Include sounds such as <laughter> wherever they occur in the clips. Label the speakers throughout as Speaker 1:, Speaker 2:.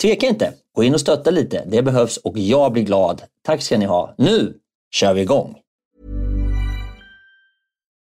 Speaker 1: tveka inte. Gå in och stötta lite. Det behövs och jag blir glad. Tack ska ni ha. Nu kör vi igång!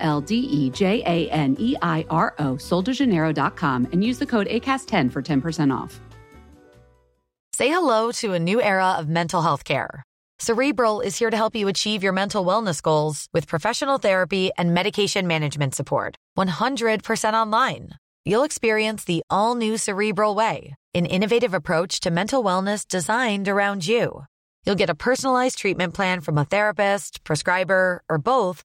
Speaker 2: L D E J A N E I R O, soldejaneiro.com, and use the code ACAST10 for 10% off.
Speaker 3: Say hello to a new era of mental health care. Cerebral is here to help you achieve your mental wellness goals with professional therapy and medication management support. 100% online. You'll experience the all new Cerebral Way, an innovative approach to mental wellness designed around you. You'll get a personalized treatment plan from a therapist, prescriber, or both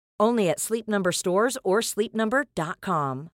Speaker 4: Only at Sleep Number stores or sleepnumber.com.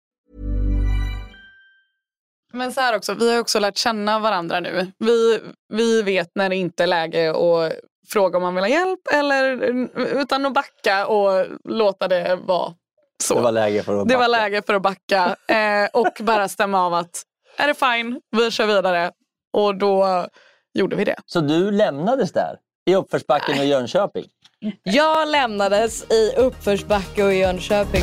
Speaker 5: Men så här också, vi har också lärt känna varandra nu. Vi, vi vet när det inte är läge att fråga om man vill ha hjälp eller utan att backa och låta det vara så.
Speaker 1: Det var läge för att backa.
Speaker 5: Det var läge för att backa <laughs> eh, och bara stämma av att är det fine, vi kör vidare. Och då gjorde vi det.
Speaker 1: Så du lämnades där i uppförsbacken i Jönköping? <laughs>
Speaker 6: Jag lämnades i uppförsbacke och i Jönköping.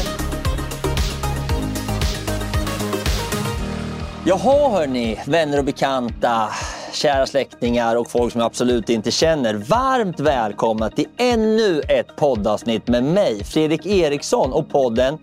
Speaker 1: Jaha hörni, vänner och bekanta, kära släktingar och folk som jag absolut inte känner. Varmt välkomna till ännu ett poddavsnitt med mig, Fredrik Eriksson och podden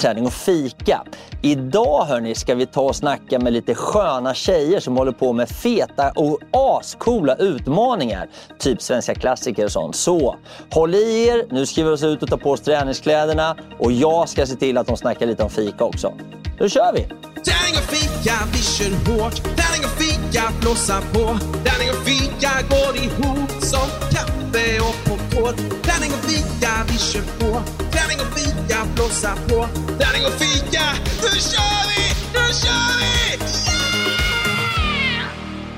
Speaker 1: Träning och fika. Idag hörni ska vi ta och snacka med lite sköna tjejer som håller på med feta och ascoola utmaningar. Typ svenska klassiker och sånt. Så håll i er, nu ska vi oss ut och ta på oss träningskläderna och jag ska se till att de snackar lite om fika också. Nu kör vi!
Speaker 7: Träning och fika, vi kör hårt. Träning och fika, blåsa på. Träning och fika går ihop som kaffe och popcorn. Träning och fika, vi kör på. Träning och fika, blåsa på. Träning och fika, nu kör vi! Nu kör vi!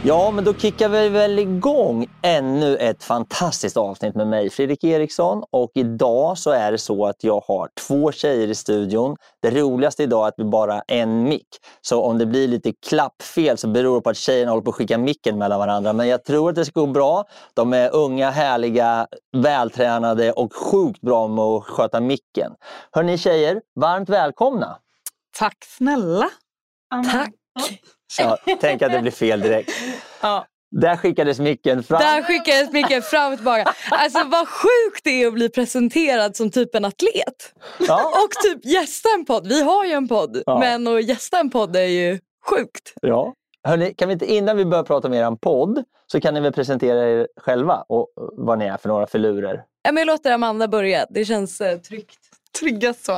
Speaker 1: Ja, men då kickar vi väl igång ännu ett fantastiskt avsnitt med mig, Fredrik Eriksson. Och idag så är det så att jag har två tjejer i studion. Det roligaste idag är att vi bara har en mick. Så om det blir lite klappfel så beror det på att tjejerna håller på att skicka micken mellan varandra. Men jag tror att det ska gå bra. De är unga, härliga, vältränade och sjukt bra med att sköta micken. Hörni tjejer, varmt välkomna!
Speaker 5: Tack snälla!
Speaker 6: Tack!
Speaker 1: Så tänk att det blir fel direkt.
Speaker 5: Ja.
Speaker 1: Där skickades micken fram.
Speaker 6: Där skickades mycket fram och tillbaka. Alltså vad sjukt det är att bli presenterad som typ en atlet.
Speaker 1: Ja,
Speaker 6: Och typ gästa en podd. Vi har ju en podd.
Speaker 1: Ja.
Speaker 6: Men att gästa en podd är ju sjukt.
Speaker 1: ja. Hörrni, kan vi inte innan vi börjar prata om er podd så kan ni väl presentera er själva och vad ni är för några filurer.
Speaker 6: Ja, men jag låter Amanda börja. Det känns eh, tryggt.
Speaker 5: Tryggast så.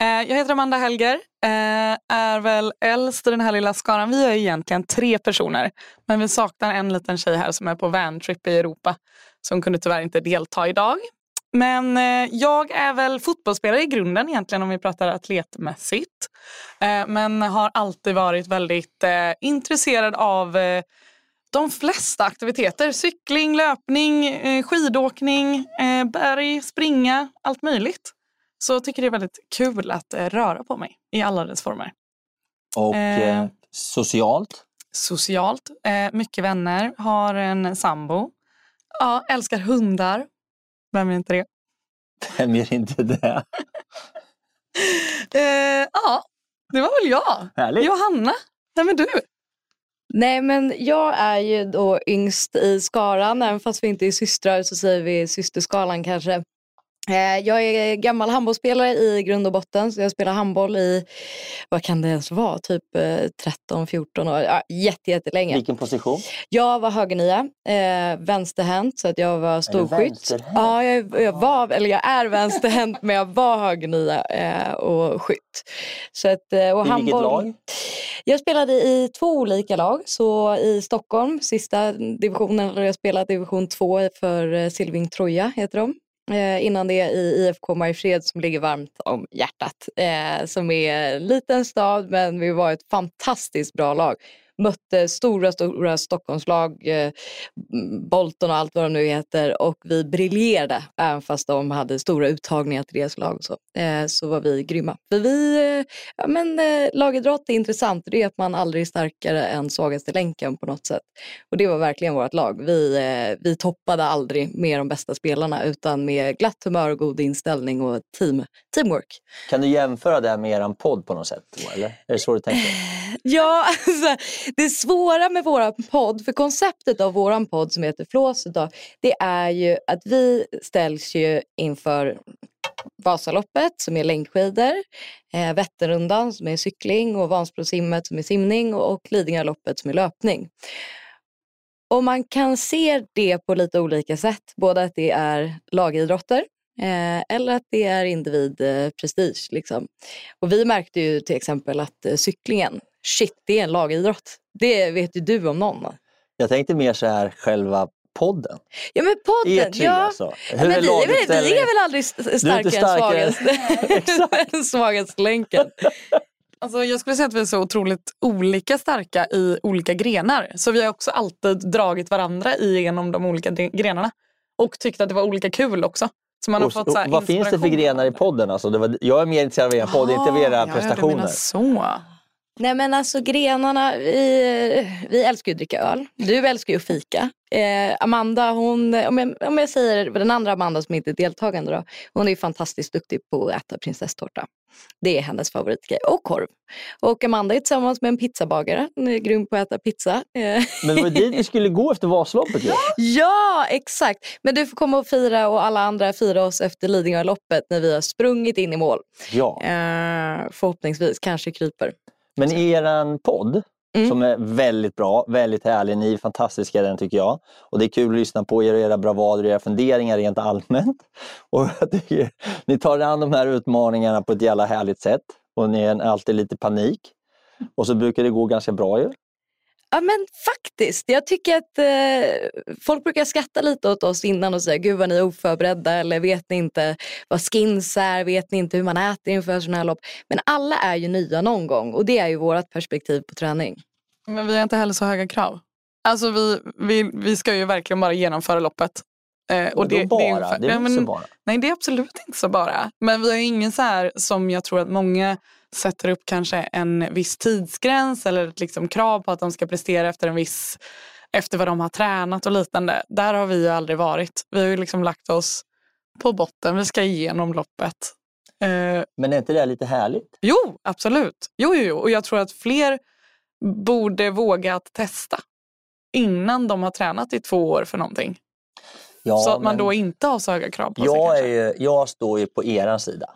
Speaker 5: Eh, jag heter Amanda Helger. Eh, är väl äldst i den här lilla skaran. Vi är egentligen tre personer. Men vi saknar en liten tjej här som är på vantrip i Europa. Som kunde tyvärr inte delta idag. Men eh, jag är väl fotbollsspelare i grunden egentligen om vi pratar atletmässigt. Eh, men har alltid varit väldigt eh, intresserad av eh, de flesta aktiviteter. Cykling, löpning, eh, skidåkning, eh, berg, springa, allt möjligt. Så jag tycker det är väldigt kul att eh, röra på mig i alla dess former.
Speaker 1: Och
Speaker 5: Eh.
Speaker 1: eh, socialt?
Speaker 5: Socialt, eh, mycket vänner, har en sambo. Ja, älskar hundar. Vem är inte det?
Speaker 1: Vem gör inte det? <laughs>
Speaker 5: Eh, ja, det var väl jag.
Speaker 1: Härligt.
Speaker 5: Johanna, vem är du?
Speaker 6: Nej men jag är ju då yngst i skaran. Även fast vi inte är systrar så säger vi systerskalan kanske. Eh, Jag är gammal handbollsspelare i grund och botten. Så jag spelar handboll i, vad kan det ens vara, typ 13-14 år. Ja, jätte, jättelänge.
Speaker 1: Vilken position?
Speaker 6: Jag var högernia, eh, vänsterhänt så att jag var storskytt.
Speaker 1: vänsterhänt?
Speaker 6: Ja, jag, jag, var, eller jag är vänsterhänt men jag var högernia eh, och skytt. Så att, eh, och
Speaker 1: I vilket lag?
Speaker 6: Jag spelade i två olika lag. Så i Stockholm, sista divisionen, jag spelade division 2 för eh, Silving Troja heter de. Eh, innan det i IFK Mariefred som ligger varmt om hjärtat. Eh, som är en liten stad men vi var ett fantastiskt bra lag. Mötte stora, stora Stockholmslag, eh, Bolton och allt vad de nu heter och vi briljerade även fast de hade stora uttagningar till deras lag. Så. Eh, så var vi grymma. För vi, eh, ja, men, eh, lagidrott är intressant. Det är att man aldrig är starkare än svagaste länken på något sätt. Och det var verkligen vårt lag. Vi, eh, vi toppade aldrig med de bästa spelarna utan med glatt humör och god inställning och team, teamwork.
Speaker 1: Kan du jämföra det med er podd på något sätt? Eller? Är det så du tänker? <laughs>
Speaker 6: Ja, alltså, det svåra med vår podd, för konceptet av vår podd som heter Flåset idag, det är ju att vi ställs ju inför Vasaloppet som är längdskidor, eh, Vätternrundan som är cykling och Vansbrosimmet som är simning och, och Lidingöloppet som är löpning. Och man kan se det på lite olika sätt, både att det är lagidrotter eh, eller att det är individprestige. Eh, liksom. Och vi märkte ju till exempel att eh, cyklingen, shit det är en lagidrott. Det vet ju du om någon.
Speaker 1: Jag tänkte mer så här själva podden.
Speaker 6: Ja men podden,
Speaker 1: Er tre
Speaker 6: ja.
Speaker 1: alltså.
Speaker 6: Ja, men vi, är väl, vi är väl aldrig
Speaker 1: är
Speaker 6: starkare
Speaker 1: inte
Speaker 6: än
Speaker 1: starkare. <laughs>
Speaker 6: svagaste, svagaste länken.
Speaker 5: Alltså, jag skulle säga att vi är så otroligt olika starka i olika grenar. Så vi har också alltid dragit varandra igenom de olika grenarna. Och tyckt att det var olika kul också. Så man har
Speaker 1: Och,
Speaker 5: fått så här
Speaker 1: och, vad finns det för grenar i podden? Alltså, det var, jag är mer intresserad av er podd, inte av era
Speaker 5: Ah, ja, ja, du
Speaker 1: prestationer.
Speaker 5: menar så.
Speaker 6: Nej men alltså grenarna, vi, vi älskar ju att dricka öl. Du älskar ju att fika. Eh, Amanda, hon, om jag, om jag säger den andra Amanda som inte är deltagande då. Hon är fantastiskt duktig på att äta prinsesstårta. Det är hennes favoritgrej. Och korv. Och Amanda är tillsammans med en pizzabagare. Hon är grym på att äta pizza. Eh,
Speaker 1: Men det var dit vi skulle gå efter Vasaloppet. ju. <laughs>
Speaker 6: Ja, exakt. Men du får komma och fira och alla andra fira oss efter Lidingöloppet när vi har sprungit in i mål.
Speaker 1: Ja.
Speaker 6: Eh, förhoppningsvis, kanske kryper.
Speaker 1: Men er podd,
Speaker 6: Mm.
Speaker 1: som är väldigt bra, väldigt härlig. Ni är fantastiska i den tycker jag. Och det är kul att lyssna på er och era bravader och era funderingar rent allmänt. <laughs> Och tycker, ni tar an de här utmaningarna på ett jävla härligt sätt. Och ni är alltid lite panik. Och så brukar det gå ganska bra ju.
Speaker 6: Ja men faktiskt, jag tycker att eh, folk brukar skratta lite åt oss innan och säga gud vad ni är oförberedda eller vet ni inte vad skins är, vet ni inte hur man äter inför sådana här lopp. Men alla är ju nya någon gång och det är ju vårt perspektiv på träning.
Speaker 5: Men vi har inte heller så höga krav. Alltså vi, vi, vi ska ju verkligen bara genomföra loppet. Eh, och det,
Speaker 1: bara,
Speaker 5: det är,
Speaker 1: det är inte
Speaker 5: men-
Speaker 1: bara.
Speaker 5: Nej, det är absolut inte så bara. Men vi har ingen så här som jag tror att många sätter upp kanske en viss tidsgräns eller ett liksom krav på att de ska prestera efter en viss efter vad de har tränat och liknande. Där har vi ju aldrig varit. Vi har ju liksom lagt oss på botten. Vi ska igenom loppet. Eh,
Speaker 1: Men är inte det lite härligt?
Speaker 5: Jo, absolut. Jo, jo, jo. Och jag tror att fler borde våga att testa innan de har tränat i två år för någonting.
Speaker 1: Ja,
Speaker 5: så att man då inte har så höga krav på sig.
Speaker 1: jag, är
Speaker 5: kanske.
Speaker 1: ju, jag står ju på eran sida.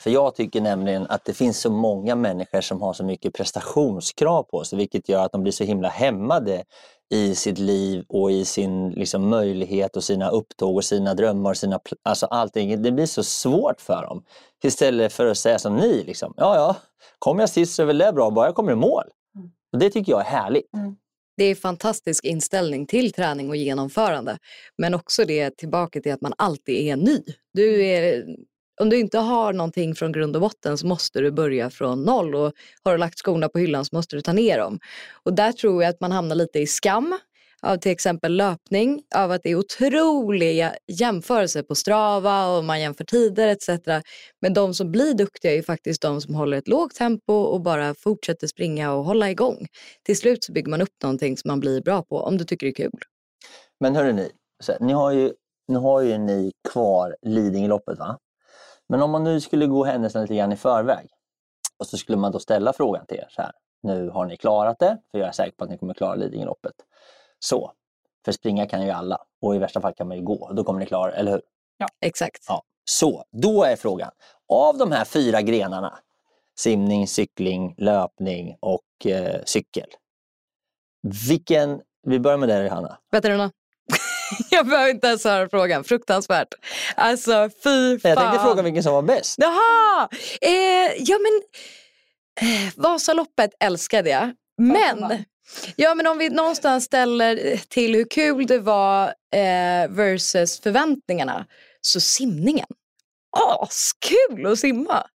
Speaker 1: För jag tycker nämligen att det finns så många människor som har så mycket prestationskrav på sig vilket gör att de blir så himla hämmade i sitt liv och i sin liksom, möjlighet och sina upptåg och sina drömmar. Och sina, alltså allting. Det blir så svårt för dem. Istället för att säga som ni, liksom, ja ja, kommer jag sist så är väl det bra, bara jag kommer i mål. Och det tycker jag är härligt.
Speaker 6: Det är fantastisk inställning till träning och genomförande. Men också det tillbaka till att man alltid är ny. Du är, om du inte har någonting från grund och botten så måste du börja från noll. Och har du lagt skorna på hyllan så måste du ta ner dem. Och där tror jag att man hamnar lite i skam av till exempel löpning, av att det är otroliga jämförelser på Strava och man jämför tider etc. Men de som blir duktiga är faktiskt de som håller ett lågt tempo och bara fortsätter springa och hålla igång. Till slut så bygger man upp någonting som man blir bra på om du tycker det är kul.
Speaker 1: Men hörru ni, så här, ni har ju, nu har ju ni kvar Lidingöloppet va? Men om man nu skulle gå händelserna lite grann i förväg och så skulle man då ställa frågan till er så här. Nu har ni klarat det, för jag är säker på att ni kommer klara Lidingöloppet. Så, för springa kan ju alla och i värsta fall kan man ju gå. Då kommer ni klara eller hur?
Speaker 6: Exakt.
Speaker 1: Ja. Så, då är frågan. Av de här fyra grenarna, simning, cykling, löpning och eh, cykel. Vilken, vi börjar med dig Hanna.
Speaker 6: Vänta Runa. <laughs> jag behöver inte ens höra frågan. Fruktansvärt. Alltså fy fan.
Speaker 1: Jag tänkte fråga vilken som var bäst.
Speaker 6: Jaha! Eh, ja men eh, Vasaloppet älskade jag. Men, ja, men om vi någonstans ställer till hur kul det var eh, versus förväntningarna. Så simningen. Askul att simma.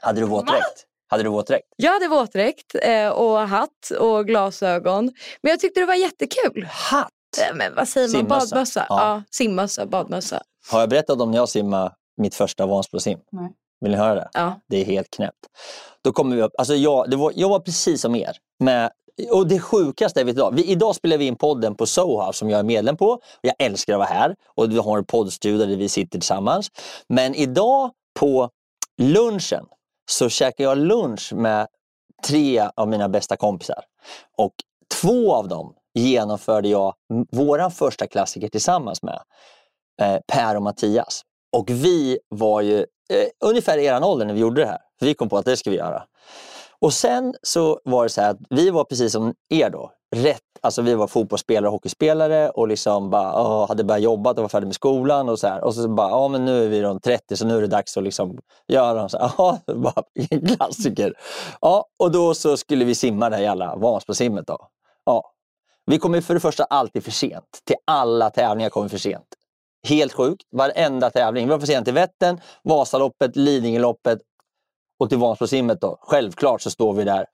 Speaker 1: Hade du våtdräkt? Hade du våtdräkt?
Speaker 6: Jag hade våtdräkt eh, och hatt och glasögon. Men jag tyckte det var jättekul.
Speaker 1: Hatt?
Speaker 6: Eh, Men vad säger man?
Speaker 1: Simmössa.
Speaker 6: Badmössa?
Speaker 1: Ja.
Speaker 6: Ja. simmössa, badmössa.
Speaker 1: Har jag berättat om när jag simmade mitt första Vansbrosim?
Speaker 5: Nej.
Speaker 1: Vill ni höra det?
Speaker 6: Ja.
Speaker 1: Det är helt knäppt. Då kommer vi upp, alltså jag, det var, jag var precis som er. Med, och det sjukaste är vi idag. Vi, idag spelar vi in podden på Soha som jag är medlem på. Jag älskar att vara här och vi har en poddstudio där vi sitter tillsammans. Men idag på lunchen så käkar jag lunch med tre av mina bästa kompisar. Och två av dem genomförde jag vår första klassiker tillsammans med. Eh, per och Mattias. Och vi var ju eh, ungefär i eran ålder när vi gjorde det här. Vi kom på att det ska vi göra. Och sen så var det så här att vi var precis som er då. Rätt, alltså vi var fotbollsspelare och hockeyspelare och liksom bara, åh, hade börjat jobba och var färdig med skolan och så här. Och så bara, ja men nu är vi runt 30 så nu är det dags att liksom göra så här. <laughs> Bara, en klassiker. Ja, och då så skulle vi simma det här jävla Vansbrosimmet då. Ja. Vi kommer för det första alltid för sent. Till alla tävlingar kommer vi för sent. Helt sjukt. Varenda tävling. Vi var för sent till Vättern, Vasaloppet, Lidingöloppet och till Vansbrosimmet då. Självklart så står vi där.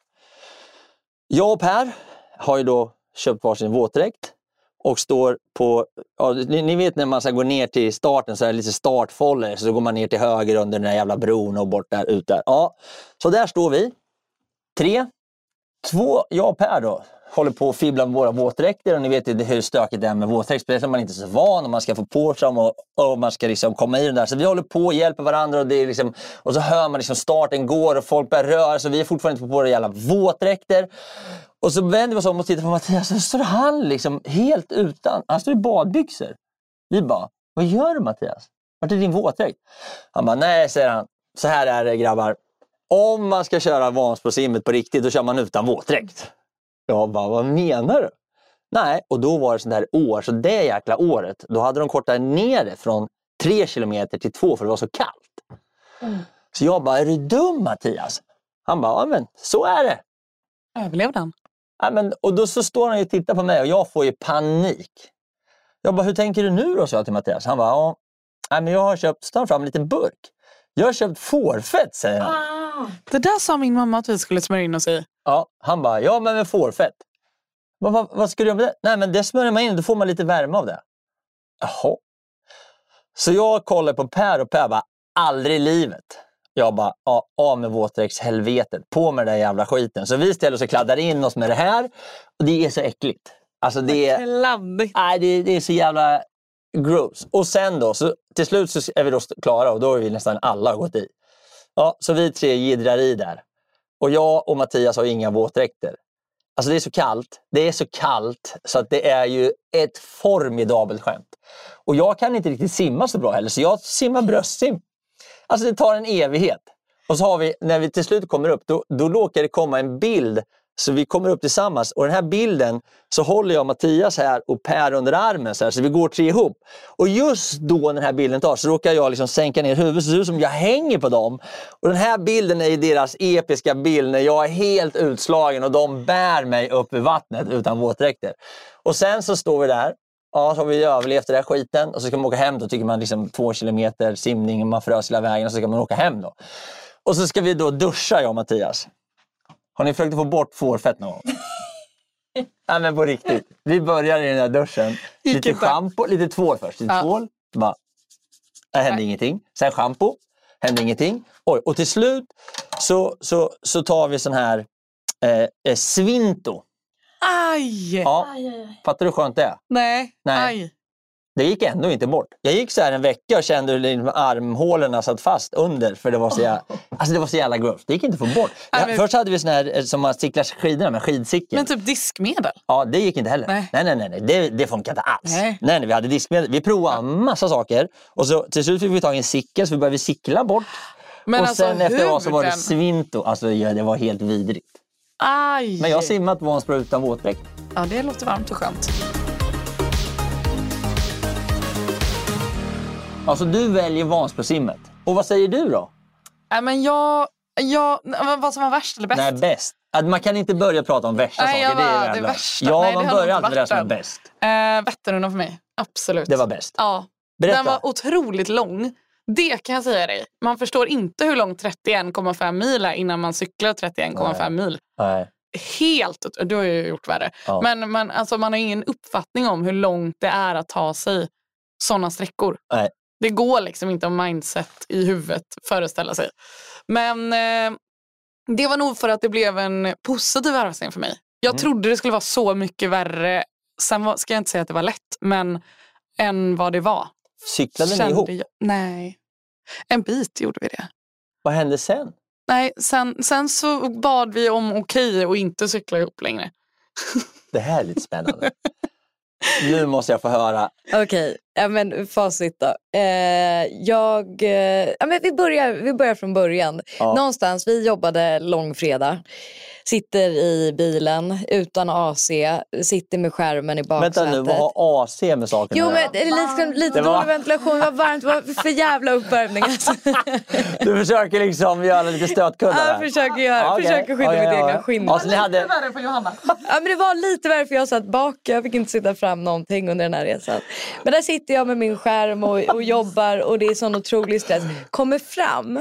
Speaker 1: Jag och Per har ju då köpt varsin våtdräkt och står på, ja, ni, ni vet när man ska gå ner till starten så är det lite startfållor så går man ner till höger under den där jävla bron och bort där ut där. Ja, så där står vi. Tre, två, jag och Per då håller på att fibbla med våra våtdräkter och ni vet ju hur stökigt det är med våtdräkt. Speciellt om man inte är så van och man ska få på sig dem och, och man ska liksom komma i den där. Så vi håller på och hjälper varandra och, det är liksom, och så hör man liksom starten går och folk börjar röra sig. Vi är fortfarande inte på våra jävla våtdräkter. Och så vänder vi oss om och tittar på Mattias Och så står han liksom helt utan. Han står i badbyxor. Vi bara, vad gör du Mattias? Vart är din våtdräkt? Han bara, nej säger han. Så här är det grabbar. Om man ska köra Vansbrosimmet på riktigt, då kör man utan våtdräkt. Jag bara, vad menar du? Nej, och då var det sånt här år, så det jäkla året, då hade de kortat ner det från tre kilometer till två för det var så kallt. Så jag bara, är du dum Mattias? Han bara, ja men så är det.
Speaker 5: Överlevde han?
Speaker 1: Ja, men, och då så står han och tittar på mig och jag får ju panik. Jag bara, hur tänker du nu då? sa jag till Mattias. Han bara, ja, men jag har köpt, så tar fram en liten burk. Jag har köpt fårfett, säger han.
Speaker 5: Det där sa min mamma att vi skulle smörja in oss i.
Speaker 1: Ja, han bara, ja men med fårfett. Vad, vad, vad ska du göra med det? Nej men det smörjer man in, då får man lite värme av det. Jaha. Så jag kollar på Per och Per bara, aldrig i livet. Jag bara, ja, av med våtdräktshelvetet. På med den där jävla skiten. Så vi ställer oss och kladdar in oss med det här. Och det är så äckligt. Alltså det är, nej, det, det är så jävla gross. Och sen då, så till slut så är vi då klara och då har vi nästan alla gått i. Ja, så vi tre jiddrar i där. Och jag och Mattias har inga våtdräkter. Alltså det är så kallt. Det är så kallt så att det är ju ett formidabelt skämt. Och jag kan inte riktigt simma så bra heller, så jag simmar bröstsim. Alltså det tar en evighet. Och så har vi, när vi till slut kommer upp, då, då råkar det komma en bild så vi kommer upp tillsammans och den här bilden så håller jag Mattias här och Per under armen så, här, så vi går tre ihop. Och just då när den här bilden tar så råkar jag liksom sänka ner huvudet så det ser ut som jag hänger på dem. Och den här bilden är deras episka bild när jag är helt utslagen och de bär mig upp ur vattnet utan våtdräkter. Och sen så står vi där Ja, så har vi överlevt den där skiten och så ska man åka hem. Då tycker man liksom två kilometer simning, man frös hela vägen och så ska man åka hem. då. Och så ska vi då duscha jag och Mattias. Har ni försökt att få bort fårfett någon gång? Nej men på riktigt. Vi börjar i den där duschen. Lite
Speaker 5: inte.
Speaker 1: schampo, lite tvål först. Lite
Speaker 5: Ja.
Speaker 1: tvål. Bara, det hände ingenting. Sen schampo. Hände ingenting. Oj, och till slut så, så, så tar vi sån här eh, eh, svinto.
Speaker 5: Aj!
Speaker 1: Ja, fattar du hur skönt det är?
Speaker 5: Nej.
Speaker 1: Nej.
Speaker 5: Aj.
Speaker 1: Det gick ändå inte bort. Jag gick så här en vecka och kände hur liksom armhålorna satt fast under. För det var så jävla, <laughs> alltså det var så jävla gross. Det gick inte att få bort.
Speaker 5: Nej, men-
Speaker 1: Först hade vi sån här eh, som man cyklar skidorna med, skidcykel.
Speaker 5: Men typ diskmedel.
Speaker 1: Ja, det gick inte heller.
Speaker 5: Nej.
Speaker 1: Nej, nej, nej. nej. Det, det funkar inte alls.
Speaker 5: Nej.
Speaker 1: Nej. Nej, vi hade diskmedel. Vi provade massa saker. Och så, till slut fick vi tag i en cykel så vi började cykla bort.
Speaker 5: Men
Speaker 1: och
Speaker 5: alltså
Speaker 1: sen efter det så var det svinto. Alltså ja, det var helt vidrigt.
Speaker 5: Aj!
Speaker 1: Men jag har simmat Vansbro utan våtdräkt.
Speaker 5: Ja, det låter varmt och skönt.
Speaker 1: Alltså du väljer Vansbrosimmet. Och vad säger du då?
Speaker 5: Nej, men jag, jag, vad som var värst eller bäst?
Speaker 1: Nej, bäst. Att man kan inte börja prata om värsta
Speaker 5: Nej,
Speaker 1: saker. Det är
Speaker 5: var- det värsta.
Speaker 1: Ja,
Speaker 5: Nej,
Speaker 1: man börjar alltid med det som är bäst.
Speaker 5: Eh, Vätternrundan för mig. Absolut.
Speaker 1: Det var bäst.
Speaker 5: Ja.
Speaker 1: Berätta.
Speaker 5: Den var otroligt lång. Det kan jag säga dig. Man förstår inte hur lång 31,5 mil är innan man cyklar 31,5 mil.
Speaker 1: Nej.
Speaker 5: Helt, du har ju gjort värre.
Speaker 1: Ja.
Speaker 5: Men man, alltså, man har ingen uppfattning om hur långt det är att ta sig sådana sträckor.
Speaker 1: Nej.
Speaker 5: Det går liksom inte om mindset i huvudet föreställa sig. Men eh, det var nog för att det blev en positiv överraskning för mig. Jag
Speaker 1: Mm.
Speaker 5: trodde det skulle vara så mycket värre. Sen var, ska jag inte säga att det var lätt, men än vad det var.
Speaker 1: Cyklade ni
Speaker 5: Kände
Speaker 1: ihop?
Speaker 5: Jag, nej, en bit gjorde vi det.
Speaker 1: Vad hände sen?
Speaker 5: Nej, sen, sen så bad vi om okej och inte cykla ihop längre.
Speaker 1: Det här är lite spännande. <laughs> nu måste jag få höra.
Speaker 6: Okej, ja, men facit då. Eh, jag, eh, ja, men vi, börjar, vi börjar från början.
Speaker 1: Ja.
Speaker 6: Någonstans, vi jobbade långfredag. Sitter i bilen utan AC, sitter med skärmen i baksätet.
Speaker 1: Vänta nu, vad har AC med saken
Speaker 6: Jo men det är lite, lite
Speaker 1: Det var-
Speaker 6: dålig ventilation, det var varmt, det var för jävla uppvärmning. Alltså. <laughs>
Speaker 1: Du försöker liksom göra lite stötkuddar
Speaker 6: Jag
Speaker 1: här.
Speaker 6: försöker, göra,
Speaker 1: Ja, okej.
Speaker 6: försöker skydda
Speaker 1: Ja, ja,
Speaker 6: mitt
Speaker 1: ja.
Speaker 6: egna skinn.
Speaker 1: Ja, så ni hade...
Speaker 5: värre för Johanna.
Speaker 6: Ja, men det var lite värre för jag satt bak. Jag fick inte sitta fram någonting under den här resan. Men där sitter jag med min skärm och, och jobbar och det är sån otrolig stress. Kommer fram.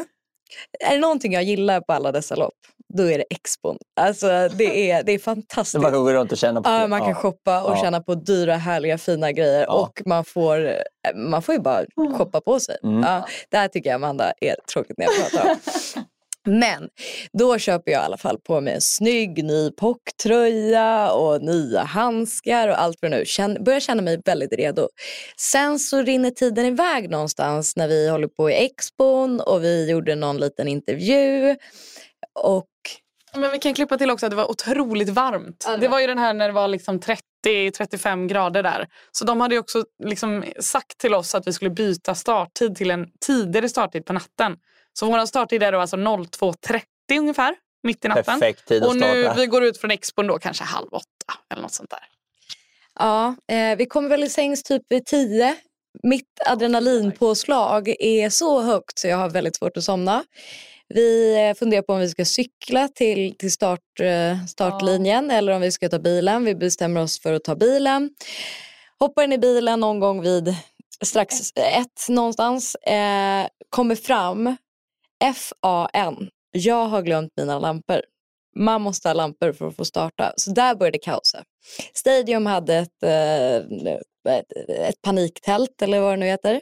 Speaker 6: Är det någonting jag gillar på alla dessa lopp, då är det expon. Alltså det är, det är fantastiskt.
Speaker 1: Man kan gå runt och känna på
Speaker 6: Ja, man kan
Speaker 1: Ja.
Speaker 6: shoppa och
Speaker 1: Ja.
Speaker 6: känna på dyra, härliga, fina grejer.
Speaker 1: Ja.
Speaker 6: Och man får, man får ju bara shoppa på sig.
Speaker 1: Mm.
Speaker 6: Ja, det här tycker jag Amanda är tråkigt när jag pratar om. <laughs> Men då köper jag i alla fall på mig en snygg ny pocktröja och nya handskar och allt för nu. Känn, börjar känna mig väldigt redo. Sen så rinner tiden iväg någonstans när vi håller på i expon och vi gjorde någon liten intervju. Och
Speaker 5: Men vi kan klippa till också att det var otroligt varmt.
Speaker 6: Ja, det
Speaker 5: det
Speaker 6: var-
Speaker 5: ju den här när det var liksom 30-35 grader där. Så de hade också liksom sagt till oss att vi skulle byta starttid till en tidigare starttid på natten. Så vår starttid är då alltså 02.30 ungefär, mitt i natten.
Speaker 1: Perfekt tid att
Speaker 5: Och nu,
Speaker 1: starta.
Speaker 5: vi går ut från expon då kanske halv åtta eller något sånt där.
Speaker 6: Ja, eh, vi kommer väl i sängs typ vid tio. Mitt adrenalinpåslag är så högt så jag har väldigt svårt att somna. Vi eh, funderar på om vi ska cykla till, till start, eh, startlinjen eller om vi ska ta bilen. Vi bestämmer oss för att ta bilen. Hoppar in i bilen någon gång vid strax ett någonstans. Eh, kommer fram. FAN. Jag har glömt mina lampor. Man måste ha lampor för att få starta. Så där började kaoset. Stadium hade ett, eh, ett, ett paniktält eller vad det nu heter.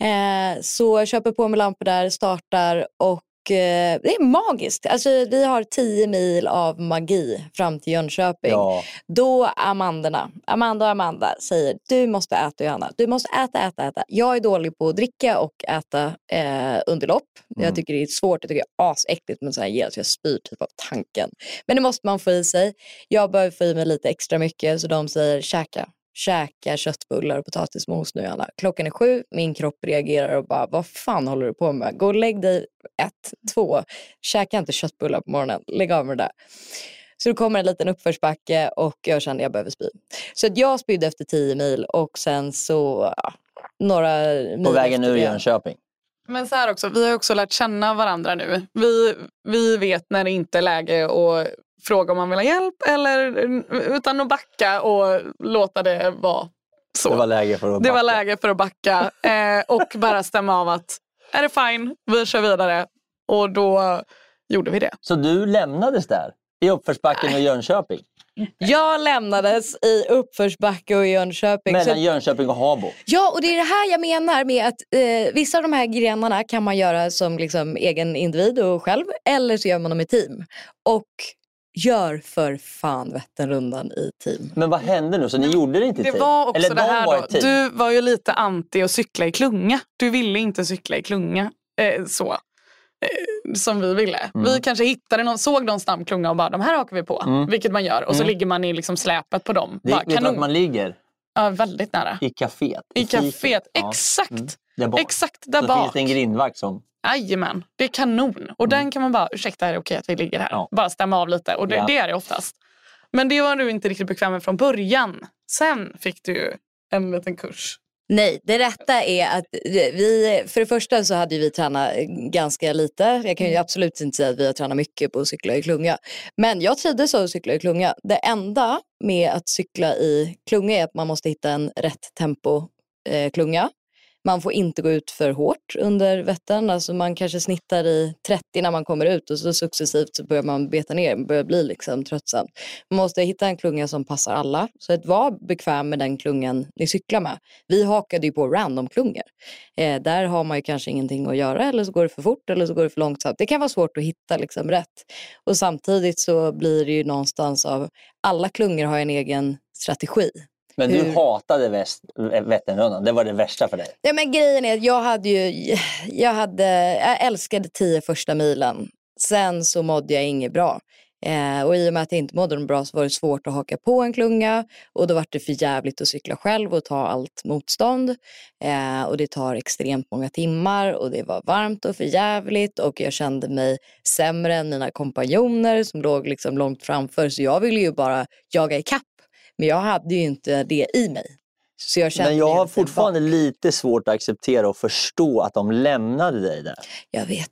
Speaker 6: Eh, så jag köper på mig lampor där, startar och det är magiskt. Alltså, vi har tio mil av magi fram till Jönköping.
Speaker 1: Ja.
Speaker 6: Då Amandorna, Amanda och Amanda säger du måste äta Johanna. Du måste äta, äta, äta. Jag är dålig på att dricka och äta eh, under lopp.
Speaker 1: Mm.
Speaker 6: Jag tycker det är svårt, jag tycker det är asäckligt med så här gel så jag spyr typ av tanken. Men det måste man få i sig. Jag behöver få i mig lite extra mycket så de säger käka. Käka köttbullar och potatismos nu Johanna. Klockan är sju, min kropp reagerar och bara vad fan håller du på med? Gå och lägg dig ett, två. Käka inte köttbullar på morgonen. Lägg av med det där. Så det kommer en liten uppförsbacke och jag kände att jag behöver spy. Så att jag spydde efter tio mil och sen så ja, några mil
Speaker 1: På vägen ur. Jönköping.
Speaker 5: Men så här också, vi har också lärt känna varandra nu. Vi, vi vet när det inte är läge att fråga om man vill ha hjälp eller utan att backa och låta det vara så.
Speaker 1: Det var läge för att
Speaker 5: Det var
Speaker 1: backa.
Speaker 5: läge för att backa <laughs> eh, och bara stämma av att är det fine, vi kör vidare. Och då gjorde vi det.
Speaker 1: Så du lämnades där? I uppförsbacken och Jönköping?
Speaker 6: Jag lämnades i uppförsbacke och Jönköping. Så,
Speaker 1: Mellan Jönköping och Habo?
Speaker 6: ja, och det är det här jag menar med att eh, vissa av de här grenarna kan man göra som liksom egen individ och själv eller så gör man dem i team. Och gör för fan Vätternrundan i team.
Speaker 1: Men vad hände nu? Så ni gjorde det inte i
Speaker 5: Det
Speaker 1: team?
Speaker 5: var också
Speaker 1: Eller
Speaker 5: det
Speaker 1: de
Speaker 5: här
Speaker 1: var
Speaker 5: då. Du var ju lite anti att cykla i klunga. Du ville inte cykla i klunga. Eh, så. Eh, som vi ville.
Speaker 1: Mm.
Speaker 5: Vi kanske hittade någon, såg någon snabb klunga och bara de här hakar vi på. Vilket man gör. Och så
Speaker 1: Mm.
Speaker 5: ligger man i liksom släpet på dem.
Speaker 1: Det,
Speaker 5: bara,
Speaker 1: vet du
Speaker 5: kanon.
Speaker 1: vart man ligger?
Speaker 5: Ja, väldigt nära.
Speaker 1: I kaféet.
Speaker 5: I
Speaker 1: fiket.
Speaker 5: kaféet.
Speaker 1: Ja.
Speaker 5: Exakt.
Speaker 1: Mm. Där bak.
Speaker 5: Exakt där
Speaker 1: så
Speaker 5: bak.
Speaker 1: finns det en grindvakt som...
Speaker 5: Jajamän, det är kanon. Och den kan man bara, ursäkta är det okej att vi ligger här?
Speaker 1: Ja.
Speaker 5: Bara stämma av lite. Och det,
Speaker 1: Ja.
Speaker 5: det är det oftast. Men det var du inte riktigt bekväm med från början. Sen fick du ju en liten kurs.
Speaker 6: Nej, det rätta är att vi, för det första så hade vi tränat ganska lite. Jag kan ju absolut inte säga att vi har tränat mycket på att cykla i klunga. Men jag trivdes av att cykla i klunga. Det enda med att cykla i klunga är att man måste hitta en rätt tempo eh, klunga. Man får inte gå ut för hårt under Vättern. Alltså man kanske snittar i 30 när man kommer ut och så successivt så börjar man beta ner. Man börjar bli liksom tröttsam. Man måste hitta en klunga som passar alla. Så att vara bekväm med den klungan ni cyklar med. Vi hakade ju på random-klungor. Eh, där har man ju kanske ingenting att göra eller så går det för fort eller så går det för långsamt. Det kan vara svårt att hitta liksom rätt. Och samtidigt så blir det ju någonstans av, alla klungor har en egen strategi.
Speaker 1: Men du
Speaker 6: Hur?
Speaker 1: hatade väst, Vätternrundan. Det var det värsta för dig.
Speaker 6: Ja, men grejen är att jag hade ju, jag, hade, jag älskade tio första milen. Sen så mådde jag inget bra. Eh, och i och med att jag inte mådde bra så var det svårt att haka på en klunga. Och då var det för jävligt att cykla själv och ta allt motstånd. Eh, och det tar extremt många timmar och det var varmt och för jävligt och jag kände mig sämre än mina kompanjoner som låg liksom långt framför. Så jag ville ju bara jaga ikapp. Men jag hade ju inte det i mig. Så jag kände
Speaker 1: Men jag har fortfarande
Speaker 6: bak.
Speaker 1: lite svårt att acceptera och förstå att de lämnade dig där.
Speaker 6: Jag vet.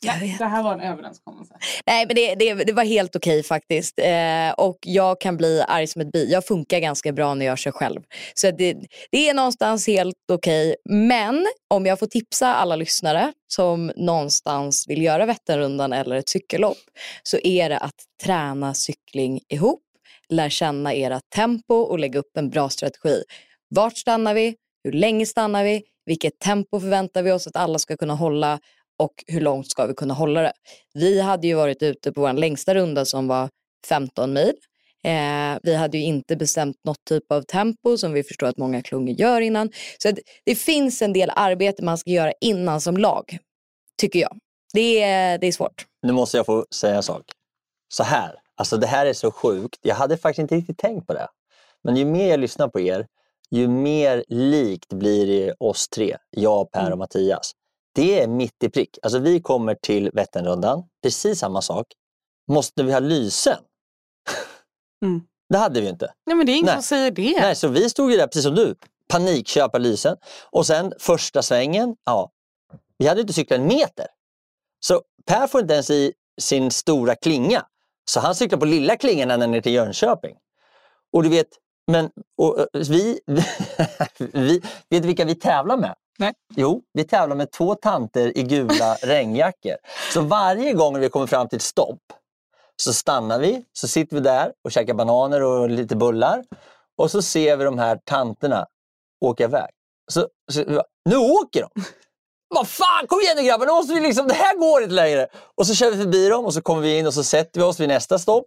Speaker 6: Jag vet.
Speaker 5: Det här var en överenskommelse.
Speaker 6: Nej, men det, det, det var helt okej faktiskt. Eh, och jag kan bli arg som ett bi. Jag funkar ganska bra när jag kör själv. Så det, det är någonstans helt okej. Men om jag får tipsa alla lyssnare som någonstans vill göra Vätternrundan eller ett cykellopp så är det att träna cykling ihop, lär känna era tempo och lägga upp en bra strategi. Vart stannar vi? Hur länge stannar vi? Vilket tempo förväntar vi oss att alla ska kunna hålla? och hur långt ska vi kunna hålla det? Vi hade ju varit ute på vår längsta runda som var 15 mil. Eh, vi hade ju inte bestämt något typ av tempo som vi förstår att många klungor gör innan. Så att det finns en del arbete man ska göra innan som lag, tycker jag. Det är, det är svårt.
Speaker 1: Nu måste jag få säga en sak. Så här, alltså det här är så sjukt. Jag hade faktiskt inte riktigt tänkt på det. Men ju mer jag lyssnar på er, ju mer likt blir det oss tre, jag, Per och Mattias. Det är mitt i prick. Alltså vi kommer till Vätternrundan, precis samma sak. Måste vi ha lysen?
Speaker 5: Mm.
Speaker 1: Det hade vi inte.
Speaker 5: Nej, men det är ingen
Speaker 1: Nej.
Speaker 5: som säger det.
Speaker 1: Nej, så vi stod ju där precis som du, panikköpa lysen. Och sen första svängen, ja, vi hade inte cyklat en meter. Så Per får inte ens i sin stora klinga. Så han cyklar på lilla klingan ända ner till Jönköping. Och du vet, men och, eh, vi, <laughs> vi, vet vilka vi tävlar med?
Speaker 5: Nej.
Speaker 1: Jo, vi tävlar med två tanter i gula <laughs> regnjackor. Så varje gång vi kommer fram till ett stopp så stannar vi, så sitter vi där och käkar bananer och lite bullar. Och så ser vi de här tanterna åka iväg. Så, så, nu åker de! Vad fan, kom igen nu grabbar, nu måste vi liksom, det här går inte längre. Och så kör vi förbi dem och så kommer vi in och så sätter vi oss vid nästa stopp.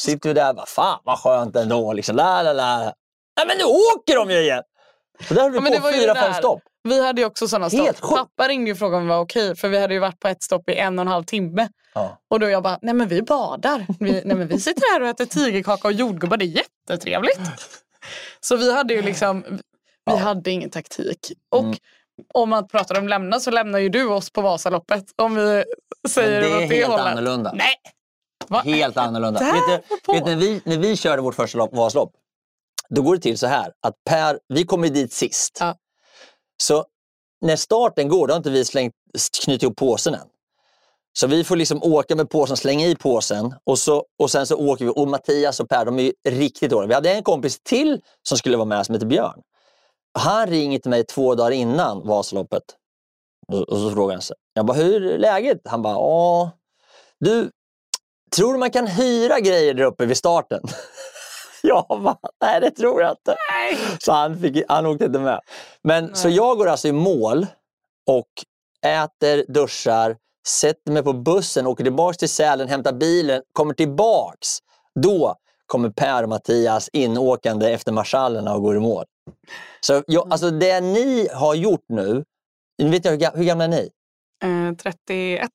Speaker 1: Sitter vi där, vad fan vad skönt ändå. Liksom, la, la, la. Nej men nu åker de ju igen! Så där höll vi
Speaker 5: Ja,
Speaker 1: på fyra, fem stopp.
Speaker 5: Vi hade ju också sådana stopp.
Speaker 1: Helt.
Speaker 5: Pappa ringde och frågade om vi var okej för vi hade ju varit på ett stopp i en och en halv timme.
Speaker 1: Ja.
Speaker 5: Och då jag bara, nej men vi badar. Vi, nej men vi sitter här och äter tigerkaka och jordgubbar, det är jättetrevligt. Så vi hade ju liksom, vi hade ingen taktik. Och
Speaker 1: Mm.
Speaker 5: Om man pratar om lämna så lämnar ju du oss på Vasaloppet. Om vi säger
Speaker 1: Men det är
Speaker 5: åt det
Speaker 1: helt
Speaker 5: hållet.
Speaker 1: annorlunda.
Speaker 5: Nej! Va?
Speaker 1: Helt annorlunda. Vet du, vet när, vi, när vi körde vårt första lopp, Vasalopp, då går det till så här att Per, vi kommer dit sist.
Speaker 5: Ja.
Speaker 1: Så när starten går, då har inte vi slängt, knutit ihop påsen än. Så vi får liksom åka med påsen, slänga i påsen och, så, och sen så åker vi. Och Mattias och Per, de är ju riktigt dåliga. Vi hade en kompis till som skulle vara med som heter Björn. Han ringer till mig två dagar innan Vasaloppet. Och, så frågar han sig. Jag bara, hur är läget? Han bara, ja. Du, tror du man kan hyra grejer där uppe vid starten? <laughs> jag bara, nej det tror jag inte. Så han, fick, han åkte inte med. Men, så jag går alltså i mål och äter, duschar, sätter mig på bussen, åker tillbaks till Sälen, hämtar bilen, kommer tillbaks. Då kommer Per och Mattias inåkande efter marschallerna och går i mål. Så jag, alltså det ni har gjort nu, nu vet jag, hur, ga- hur gamla är ni?
Speaker 5: Eh, 31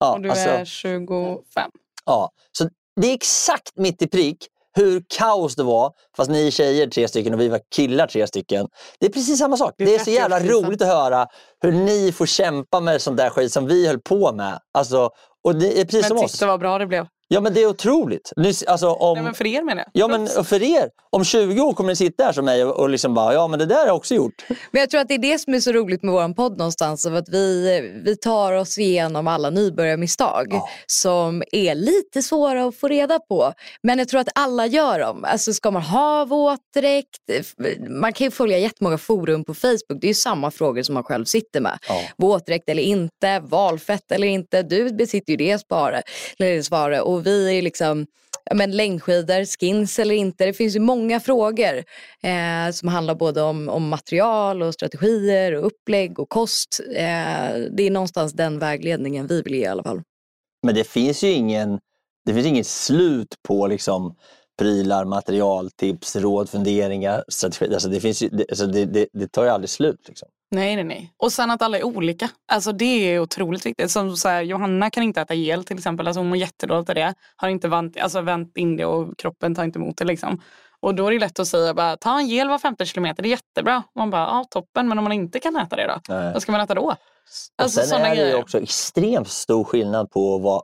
Speaker 1: Ja,
Speaker 5: och du
Speaker 1: alltså-
Speaker 5: är 25.
Speaker 1: Ja, så det är exakt mitt i prick hur kaos det var, fast ni är tjejer tre stycken och vi var killar tre stycken. Det är precis samma sak.
Speaker 5: Det är
Speaker 1: Det är så jävla
Speaker 5: 30-årskrisen.
Speaker 1: roligt att höra hur ni får kämpa med sånt där skit som vi höll på med. Alltså, och det är precis som
Speaker 5: Men
Speaker 1: oss.
Speaker 5: titta vad bra det blev.
Speaker 1: Ja men det är otroligt. Ni, alltså, om,
Speaker 5: Nej, men för er menar jag.
Speaker 1: Ja men för er, om 20 år kommer ni sitta här som mig och, och liksom bara, ja men det där har jag också gjort.
Speaker 6: Men jag tror att det är det som är så roligt med vår podd någonstans. Av att vi, vi tar oss igenom alla nybörjarmisstag
Speaker 1: Ja.
Speaker 6: som är lite svåra att få reda på. Men jag tror att alla gör dem. Alltså ska man ha våtdräkt? Man kan ju följa jättemånga forum på Facebook. Det är ju samma frågor som man själv sitter med.
Speaker 1: Ja.
Speaker 6: Våtdräkt eller inte, valfett eller inte. Du besitter ju det svaret. Eller svaret. Och och vi är liksom ja, men längdskidor, skins eller inte. Det finns ju många frågor eh, som handlar både om, om material och strategier och upplägg och kost. Eh, det är någonstans den vägledningen vi vill ge i alla fall.
Speaker 1: Men det finns ju ingen, det finns inget slut på liksom prylar, material, tips, råd, funderingar, strategier. Alltså det, finns ju, det, alltså det, det, det tar ju aldrig slut. Liksom.
Speaker 5: Nej, nej, nej. Och sen att alla är olika. Alltså det är otroligt viktigt. Som så här, Johanna kan inte äta gel till exempel. Alltså hon mår jättedåligt av det. Har inte vänt, alltså vänt in det och kroppen tar inte emot det. Liksom. Och då är det lätt att säga bara, ta en gel var femte kilometer, det är jättebra. Man bara, ja toppen, men om man inte kan äta det då?
Speaker 1: Nej.
Speaker 5: Vad ska man äta då?
Speaker 1: Och
Speaker 5: Alltså
Speaker 1: sen
Speaker 5: sådana
Speaker 1: är det
Speaker 5: grejer.
Speaker 1: också extremt stor skillnad på vara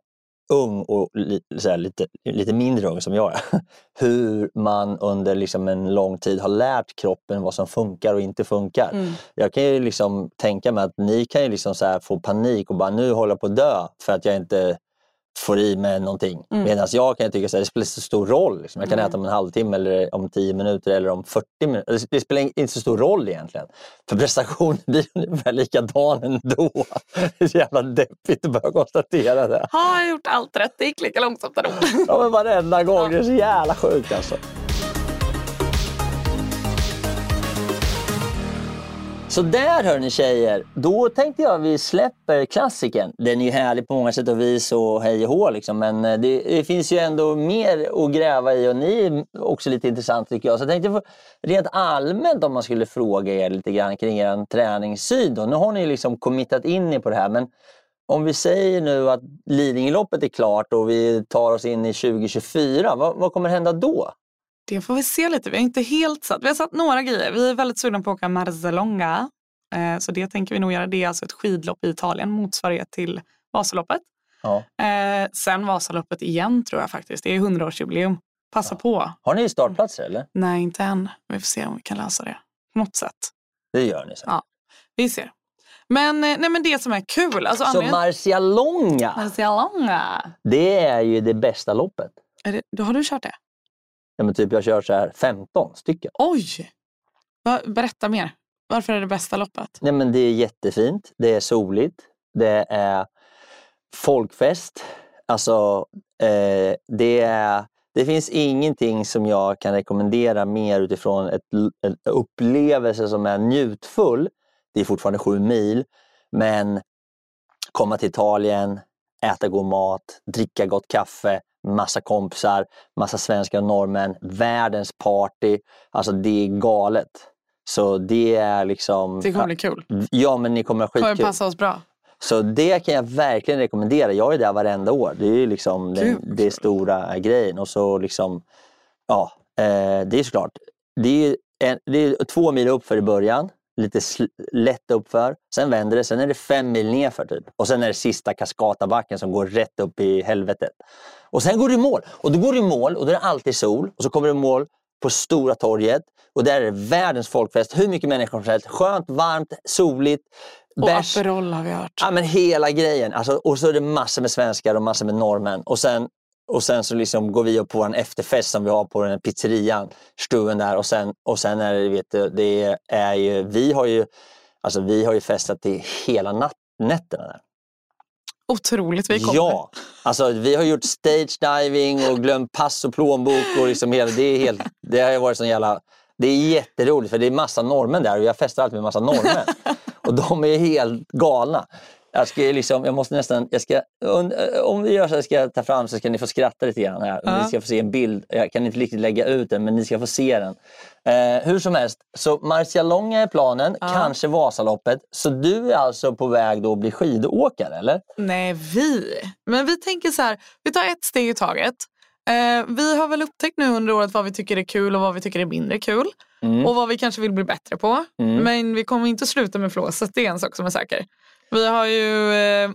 Speaker 1: ung och li, här, lite, lite mindre ung som jag är. <laughs> Hur man under liksom en lång tid har lärt kroppen vad som funkar och inte funkar.
Speaker 5: Mm.
Speaker 1: Jag kan ju liksom tänka mig att ni kan ju liksom så få panik och bara nu håller jag på att dö för att jag inte får i mig någonting.
Speaker 5: Mm.
Speaker 1: Medan jag kan tycka att det spelar inte så stor roll. Liksom. Jag kan
Speaker 5: Nej.
Speaker 1: äta om en halvtimme eller om 10 minuter eller om 40 minuter. Det- Det spelar inte så stor roll egentligen. För prestationen blir <laughs> ungefär likadan ändå. Det är så jävla deppigt att börja konstatera det.
Speaker 5: Har jag gjort allt rätt? Det gick lika långsamt ändå.
Speaker 1: Ja, men varenda gång. Det är så jävla sjukt alltså. Så där hör ni tjejer, då tänkte jag vi släpper klassiken. Den är ju härlig på många sätt och vis och hej och hå liksom. Men eh, det, det finns ju ändå mer att gräva i och ni är också lite intressant tycker jag. Så jag tänkte få- rent allmänt om man skulle fråga er lite grann kring er träningssyn. Då. Nu har ni liksom committat in er på det här men om vi säger nu att Lidingöloppet är klart och vi tar oss in i 2024, vad, vad kommer hända då?
Speaker 5: Det får vi se lite. Vi har inte helt satt. Vi har satt några grejer. Vi är väldigt sugna på att åka Marzalonga. Eh, så det tänker vi nog göra. Det är alltså ett skidlopp i Italien, motsvarighet till Vasaloppet.
Speaker 1: Ja.
Speaker 5: Eh, sen Vasaloppet igen tror jag faktiskt. Det är 100-årsjubileum. Passa på.
Speaker 1: Har ni startplatser eller?
Speaker 5: Nej, inte än. Vi får se om vi kan lösa det på något sätt.
Speaker 1: Det gör ni. Så,
Speaker 5: Ja. Vi ser. Men, eh, nej, men det som är kul. Alltså,
Speaker 1: så
Speaker 5: anledningen-
Speaker 1: Marcialonga,
Speaker 5: Marcialonga.
Speaker 1: det är ju det bästa loppet.
Speaker 5: Är det, då har du kört det?
Speaker 1: Ja, men typ jag kör så här 15 stycken.
Speaker 5: Oj! Berätta mer. Varför är det bästa loppet?
Speaker 1: Nej, men det är jättefint, det är soligt, det är folkfest. Alltså, eh, det, är, det finns ingenting som jag kan rekommendera mer utifrån ett, en upplevelse som är njutfull. Det är fortfarande sju mil, Men komma till Italien, äta god mat, dricka gott kaffe, massa kompisar, massa svenskar och norrmän, världens party. Alltså det är galet. Så det är liksom...
Speaker 5: Det kommer bli kul.
Speaker 1: Ja, men ni kommer ha
Speaker 5: kommer
Speaker 1: skitkul.
Speaker 5: passa oss bra.
Speaker 1: Så det kan jag verkligen rekommendera. Jag är där varenda år. Det är liksom den, det stora grejen. Och så liksom, ja, eh, det är såklart. Det är, en, det är två mil uppför i början. Lite lätt uppför. Sen vänder det. Sen är det fem mil nerför typ. Och sen är det sista Kaskatabacken som går rätt upp i helvetet. Och sen går du i mål. Och då går du i mål och då är det alltid sol. Och så kommer du i mål på Stora torget. Och där är det världens folkfest. Hur mycket människor som helst. Skönt, varmt, soligt.
Speaker 5: Och
Speaker 1: bärs.
Speaker 5: Aperol har vi hört.
Speaker 1: Ja, men hela grejen. Alltså, och så är det massor med svenskar och massor med norrmän. Och sen, och sen så liksom går vi upp på en efterfest som vi har på den här pizzerian, stuen där. Och sen, och sen är det, vet du, det är ju, vi har ju, alltså vi har ju festat till hela natt, nätterna där.
Speaker 5: Otroligt vi kommer.
Speaker 1: Ja, alltså vi har gjort stage diving och glömt pass och plånbok och liksom hela, det, är helt, det har ju varit sån jävla, det är jätteroligt för det är massa norrmän där och jag festar alltid med massa norrmän. <laughs> och de är helt galna. Jag, ska liksom, jag måste nästan, jag ska, om vi gör så här ska jag ta fram så ska ni få skratta lite grann här.
Speaker 5: Ja.
Speaker 1: Ni ska få se en bild, jag kan inte riktigt lägga ut den men ni ska få se den. Eh, hur som helst, så Marcialonga är planen,
Speaker 5: Ja.
Speaker 1: kanske Vasaloppet. Så du är alltså på väg då att bli skidåkare eller?
Speaker 5: Nej, vi. Men vi tänker så här, vi tar ett steg i taget. Eh, vi har väl upptäckt nu under året vad vi tycker är kul och vad vi tycker är mindre kul.
Speaker 1: Mm.
Speaker 5: Och vad vi kanske vill bli bättre på.
Speaker 1: Mm.
Speaker 5: Men vi kommer inte sluta med flåset, det är en sak som är säker. Vi har ju... Eh,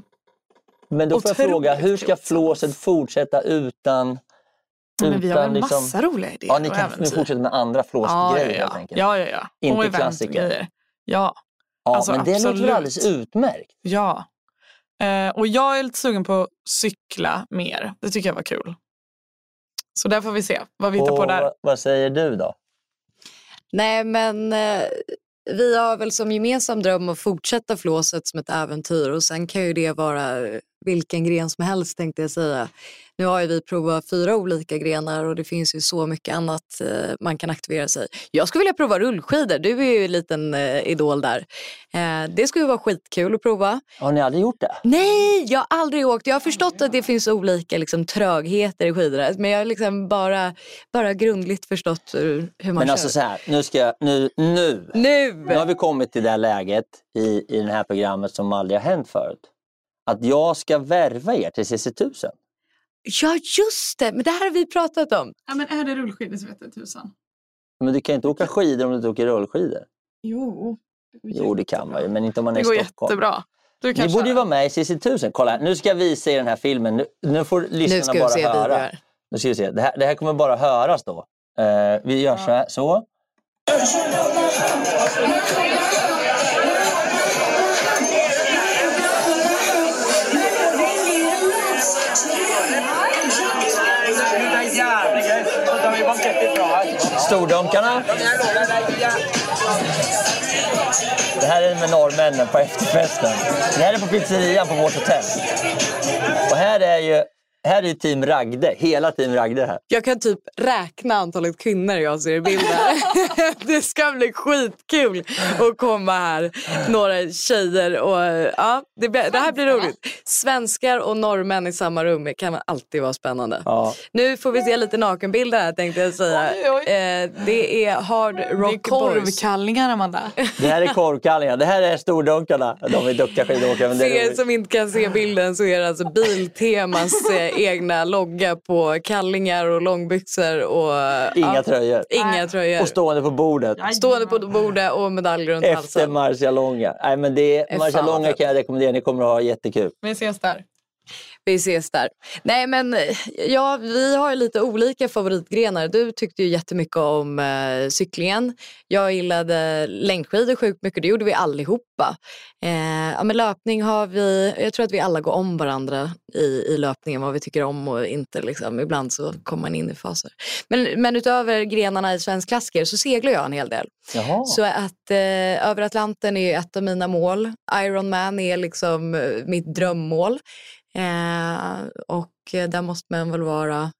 Speaker 1: Men då får jag fråga, hur ska flåset fortsätta utan...
Speaker 5: men vi har väl
Speaker 1: liksom-
Speaker 5: massa roliga idéer
Speaker 1: Ja, ni kan
Speaker 5: äventyr.
Speaker 1: fortsätta med andra
Speaker 5: ja,
Speaker 1: flåsgrejer
Speaker 5: ja,
Speaker 1: helt
Speaker 5: ja.
Speaker 1: enkelt.
Speaker 5: ja, ja, ja.
Speaker 1: Inte
Speaker 5: och
Speaker 1: klassiker.
Speaker 5: Ja,
Speaker 1: Ja,
Speaker 5: alltså,
Speaker 1: men det låter väl
Speaker 5: absolut.
Speaker 1: alldeles utmärkt?
Speaker 5: ja. Eh, och jag är lite sugen på att cykla mer. Det tycker jag var kul. Så där får vi se vad vi hittar
Speaker 1: Och
Speaker 5: på där.
Speaker 1: vad- Vad säger du då?
Speaker 6: Nej, men eh, vi har väl som gemensam dröm att fortsätta flåset som ett äventyr och sen kan ju det vara vilken gren som helst tänkte jag säga. Nu har ju vi provat fyra olika grenar och det finns ju så mycket annat eh, man kan aktivera sig. Jag skulle vilja prova rullskidor, du är ju en liten eh, idol där. Eh, det skulle vara skitkul att prova.
Speaker 1: Har ni aldrig gjort det?
Speaker 6: Nej, jag har aldrig åkt. Jag har förstått att det finns olika liksom, trögheter i skidor men jag har liksom bara, bara grundligt förstått hur, man
Speaker 1: Men
Speaker 6: kör.
Speaker 1: alltså så här, nu ska jag, nu, nu,
Speaker 6: nu!
Speaker 1: nu har vi kommit till det läget i, i det här programmet som aldrig har hänt förut. Att jag ska värva er till CC1000.
Speaker 6: Ja, just det. Men det här har vi pratat om.
Speaker 5: Ja, men är det rullskidor så vet jag tusan.
Speaker 1: Men du kan inte åka skidor om du inte åker rullskidor.
Speaker 5: Jo.
Speaker 1: Jo, det kan man ju, men inte om man är
Speaker 5: Det går
Speaker 1: i Stockholm.
Speaker 5: jättebra. Du
Speaker 1: Ni
Speaker 5: kan
Speaker 1: borde ju vara med i CC1000. Kolla, nu ska jag visa er den här filmen. Nu, nu får lyssnarna
Speaker 6: Nu ska vi
Speaker 1: bara
Speaker 6: se
Speaker 1: höra.
Speaker 6: videor.
Speaker 1: Nu ska vi se. Det, här, det här kommer bara höras då. Eh, vi gör så här. Så. Stordunkarna. Det här är med norrmännen på efterfesten. Det här är på pizzerian på vårt hotell. Och här är ju här är team Ragde. Hela team Ragde här.
Speaker 6: Jag kan typ räkna antalet kvinnor jag ser i bilder. <laughs> det ska bli skitkul att komma här, några tjejer. Och, ja, det, det här blir roligt. Svenskar och norrmän i samma rum det kan alltid vara spännande.
Speaker 1: Ja.
Speaker 6: Nu får vi se lite nakenbilder här tänkte jag säga.
Speaker 5: Oj, oj.
Speaker 6: Eh, det är Hard
Speaker 5: Det är
Speaker 6: Rock Boys.
Speaker 5: korvkallingar, Amanda.
Speaker 1: Det här är korvkallingar. Det här är stordunkarna. De är duktiga skidåkare. Det
Speaker 6: För
Speaker 1: är
Speaker 6: er som inte kan se bilden så är det alltså Biltemas eh, egna logga på kallingar och långbyxor och
Speaker 1: Inga
Speaker 6: ja,
Speaker 1: tröjor.
Speaker 6: inga tröjor.
Speaker 1: Och stående på bordet.
Speaker 6: Stående på bordet och medalj runt
Speaker 1: Efter
Speaker 6: halsen.
Speaker 1: Marcialonga. Nej, men det, Marcialonga kan jag rekommendera. Ni kommer att ha jättekul.
Speaker 5: Vi ses där.
Speaker 6: Vi ses där. Nej men ja, vi har lite olika favoritgrenar. Du tyckte ju jättemycket om eh, cyklingen. Jag gillade längdskidor sjukt mycket. Det gjorde vi allihopa. Eh, ja, men löpning har vi, jag tror att vi alla går om varandra i, i löpningen. Vad vi tycker om och inte. Liksom. Ibland så kommer man in i faser. Men, men utöver grenarna i svensk klassiker så seglar jag en hel del.
Speaker 1: Jaha.
Speaker 6: Så att eh, över Atlanten är ett av mina mål. Ironman är liksom eh, mitt drömmål. Eh, och där måste man väl vara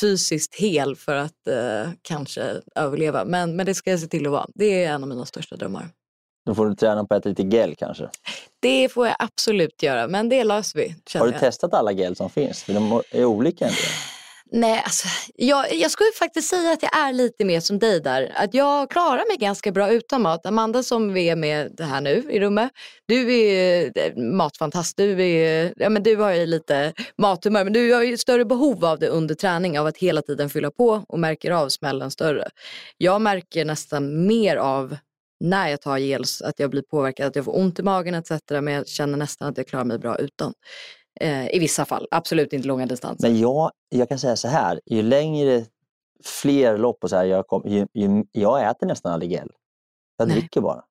Speaker 6: fysiskt hel för att eh, kanske överleva. Men, men det ska jag se till att vara. Det är en av mina största drömmar.
Speaker 1: Då får du träna på att äta lite gel kanske.
Speaker 6: Det får jag absolut göra, men det löser vi.
Speaker 1: Har du
Speaker 6: jag.
Speaker 1: testat alla gel som finns? För de är olika del.
Speaker 6: Nej, alltså, jag, jag skulle faktiskt säga att jag är lite mer som dig där. Att jag klarar mig ganska bra utan mat. Amanda som vi är med här nu i rummet, du är eh, matfantast. Du, är, ja, men du har ju lite mathumör, men du har ju större behov av det under träning, av att hela tiden fylla på och märker av smällen större. Jag märker nästan mer av när jag tar gels att jag blir påverkad, att jag får ont i magen etc. Men jag känner nästan att jag klarar mig bra utan. Eh, I vissa fall, absolut inte långa distanser.
Speaker 1: Men jag, jag kan säga så här, ju längre fler lopp och så här jag, kom, ju, ju, jag äter nästan aldrig gel. Jag
Speaker 6: Nej.
Speaker 1: dricker bara.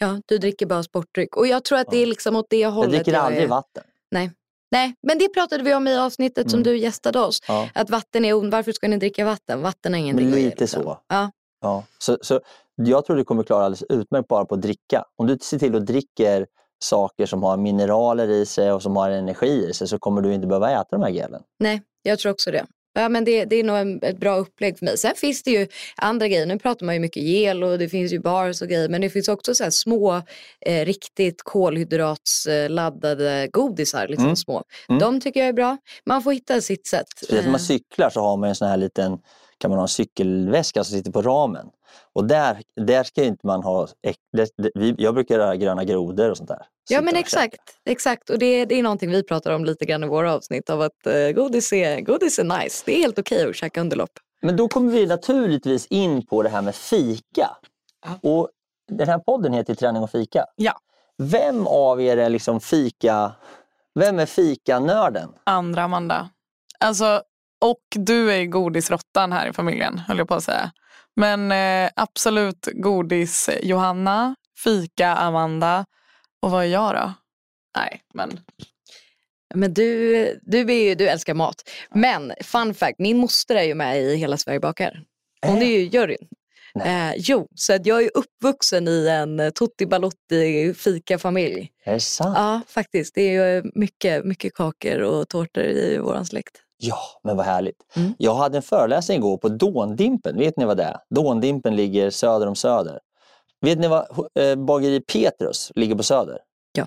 Speaker 6: Ja, du dricker bara sportdryck. Och jag tror att det är liksom åt det
Speaker 1: Jag
Speaker 6: hållet
Speaker 1: dricker aldrig
Speaker 6: är.
Speaker 1: vatten.
Speaker 6: Nej. Nej, men det pratade vi om i avsnittet som
Speaker 1: Mm.
Speaker 6: du gästade oss.
Speaker 1: Ja.
Speaker 6: Att vatten är ond. Varför ska ni dricka vatten? Vatten har ingenting
Speaker 1: Men lite
Speaker 6: liksom.
Speaker 1: så.
Speaker 6: Ja.
Speaker 1: Ja. Så, så jag tror du kommer klara alldeles utmärkt bara på att dricka. Om du ser till att dricker saker som har mineraler i sig och som har energi i sig så kommer du inte behöva äta de här gelen.
Speaker 6: Nej, jag tror också det. Ja, men det, det är nog en, ett bra upplägg för mig. Sen finns det ju andra grejer. Nu pratar man ju mycket gel och det finns ju bars och grejer. Men det finns också så små, eh, riktigt kolhydratsladdade godisar. Liksom
Speaker 1: Mm.
Speaker 6: små.
Speaker 1: Mm.
Speaker 6: De tycker jag är bra. Man får hitta sitt sätt.
Speaker 1: Speciellt när man
Speaker 6: Eh,
Speaker 1: cyklar så har man en sån här liten kan man ha en cykelväska som sitter på ramen. Och där, där ska inte man ha... jag brukar göra gröna grodor och sånt där.
Speaker 6: Ja men exakt, exakt. och det, det är någonting vi pratar om lite grann i våra avsnitt av att eh, godis, är, godis är nice. Det är helt okej att käka under lopp.
Speaker 1: Men då kommer vi naturligtvis in på det här med fika. Och Den här podden heter Träning och fika.
Speaker 5: Ja.
Speaker 1: Vem av er är liksom fika... Vem är fikanörden?
Speaker 5: Andra Amanda. Alltså, och du är ju godisrottan här i familjen, höll jag på att säga. Men eh, absolut godis Johanna, fika Amanda. Och vad är jag då? Nej, men
Speaker 6: Men du, du, är ju, du älskar mat. Men fun fact, min moster är ju med i Hela Sverige bakar. Hon är ju juryn. Eh, jo, så att jag är uppvuxen i en Tutti Balotti fikafamilj.
Speaker 1: Är det sant?
Speaker 6: Ja, faktiskt. Det är ju mycket, mycket kakor och tårtor i vår släkt.
Speaker 1: Ja, men vad härligt.
Speaker 6: Mm.
Speaker 1: Jag hade en föreläsning igår på Dåndimpen. Vet ni vad det är? Dåndimpen ligger söder om Söder. Vet ni vad eh, bageri Petrus ligger på Söder?
Speaker 6: Ja.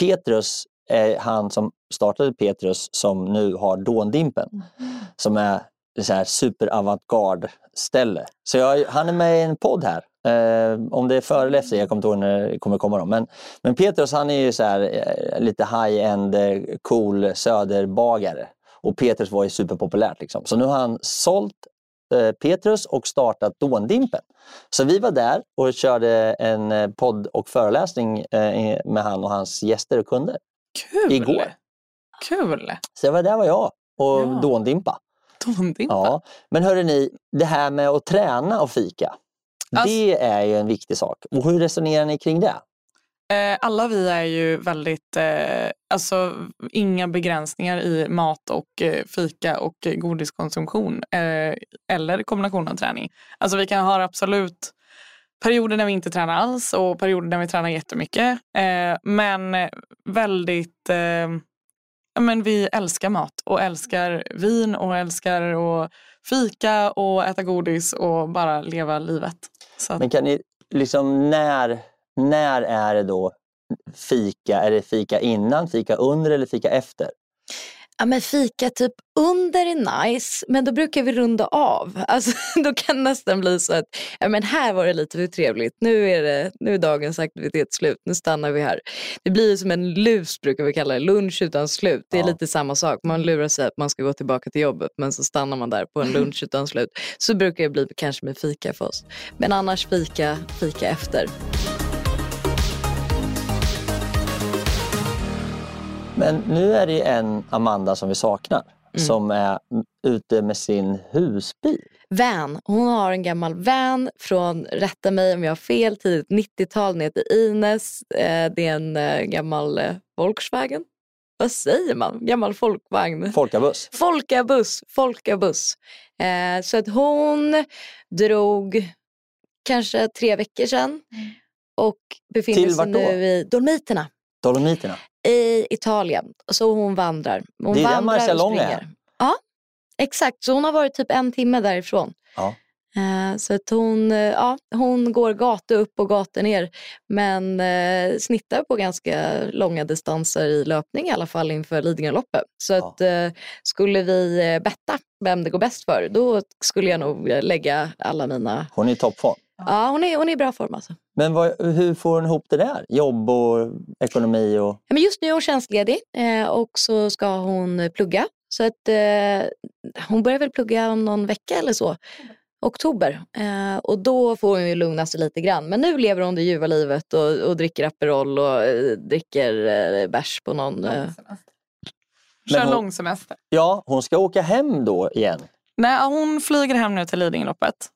Speaker 1: Petrus är han som startade Petrus som nu har Dåndimpen. Som är så här superavantgarde ställe. Så jag, han är med i en podd här. Eh, om det är före eller efter, jag kommer inte ihåg när det kommer komma. Dem. Men, men Petrus han är ju så här, eh, lite high-end, eh, cool söderbagare. Och Petrus var ju superpopulärt. Liksom. Så nu har han sålt eh, Petrus och startat Dåndimpen. Så vi var där och körde en eh, podd och föreläsning eh, med han och hans gäster och kunder.
Speaker 5: kul!
Speaker 1: Igår.
Speaker 5: Kul!
Speaker 1: Så det var där var jag och
Speaker 5: Ja.
Speaker 1: Dåndimpa.
Speaker 5: Tondimpa.
Speaker 1: Ja. Men hörde ni, det här med att träna och fika.
Speaker 5: Alltså-
Speaker 1: Det är ju en viktig sak. Och hur resonerar ni kring det?
Speaker 5: Eh, alla vi är ju väldigt, eh, alltså inga begränsningar i mat och eh, fika och godiskonsumtion eller kombination av träning. Alltså vi kan ha absolut perioder när vi inte tränar alls och perioder när vi tränar jättemycket. Men väldigt, ja, men vi älskar mat och älskar vin och älskar att fika och äta godis och bara leva livet. Så att,
Speaker 1: Men kan ni, liksom när, när är det då fika? Är det fika innan, fika under eller fika efter?
Speaker 6: Ja men fika typ under är nice, men då brukar vi runda av. <laughs> Alltså, då kan det nästan bli så att, ja men här var det lite för trevligt, nu är, det, nu är dagens aktivitet slut, nu stannar vi här. Det blir som en lus brukar vi kalla det, lunch utan slut. Det är
Speaker 1: Ja.
Speaker 6: lite samma sak, man lurar sig att man ska gå tillbaka till jobbet men så stannar man där på en lunch <laughs> utan slut. Så brukar det bli kanske med fika för oss. Men annars fika, fika efter.
Speaker 1: Men nu är det ju en Amanda som vi saknar.
Speaker 6: Mm.
Speaker 1: Som är ute med sin husbil.
Speaker 6: Van. Hon har en gammal van från, rätta mig om jag har fel, tidigt 90-tal. Den heter Ines. Eh, det är en eh, gammal eh, Volkswagen. Vad säger man? Gammal folkvagn.
Speaker 1: Folkabuss.
Speaker 6: Folkabuss. Folkabuss. Eh, så att hon drog kanske tre veckor sedan och befinner sig nu i Dolomiterna
Speaker 1: Dolomiterna.
Speaker 6: I Italien. Så hon vandrar. Hon
Speaker 1: Det är där
Speaker 6: vandrar och
Speaker 1: Marcialonga är.
Speaker 6: Ja, exakt. Så hon har varit typ en timme därifrån.
Speaker 1: Ja.
Speaker 6: Eh, Så att hon, eh, ja, hon går gata upp och gata ner men eh, snittar på ganska långa distanser i löpning i alla fall inför Lidingöloppet. Så
Speaker 1: Ja.
Speaker 6: att, eh, skulle vi betta vem det går bäst för då skulle jag nog lägga alla mina...
Speaker 1: Hon är i toppform.
Speaker 6: Ja, hon är, hon är i bra form alltså.
Speaker 1: Men vad, hur får hon ihop det där? Jobb och ekonomi och...
Speaker 6: Ja, Men just nu är hon tjänstledig eh, och så ska hon plugga. Så att, eh, hon börjar väl plugga om någon vecka eller så. Oktober. Eh, och då får hon ju lugna sig lite grann. Men nu lever hon det ljuva livet och, och dricker Aperol och eh, dricker eh, bärs på någon... Eh.
Speaker 5: Kör lång semester.
Speaker 1: Ja, hon ska åka hem då igen.
Speaker 5: Nej, hon flyger hem nu till Lidingöloppet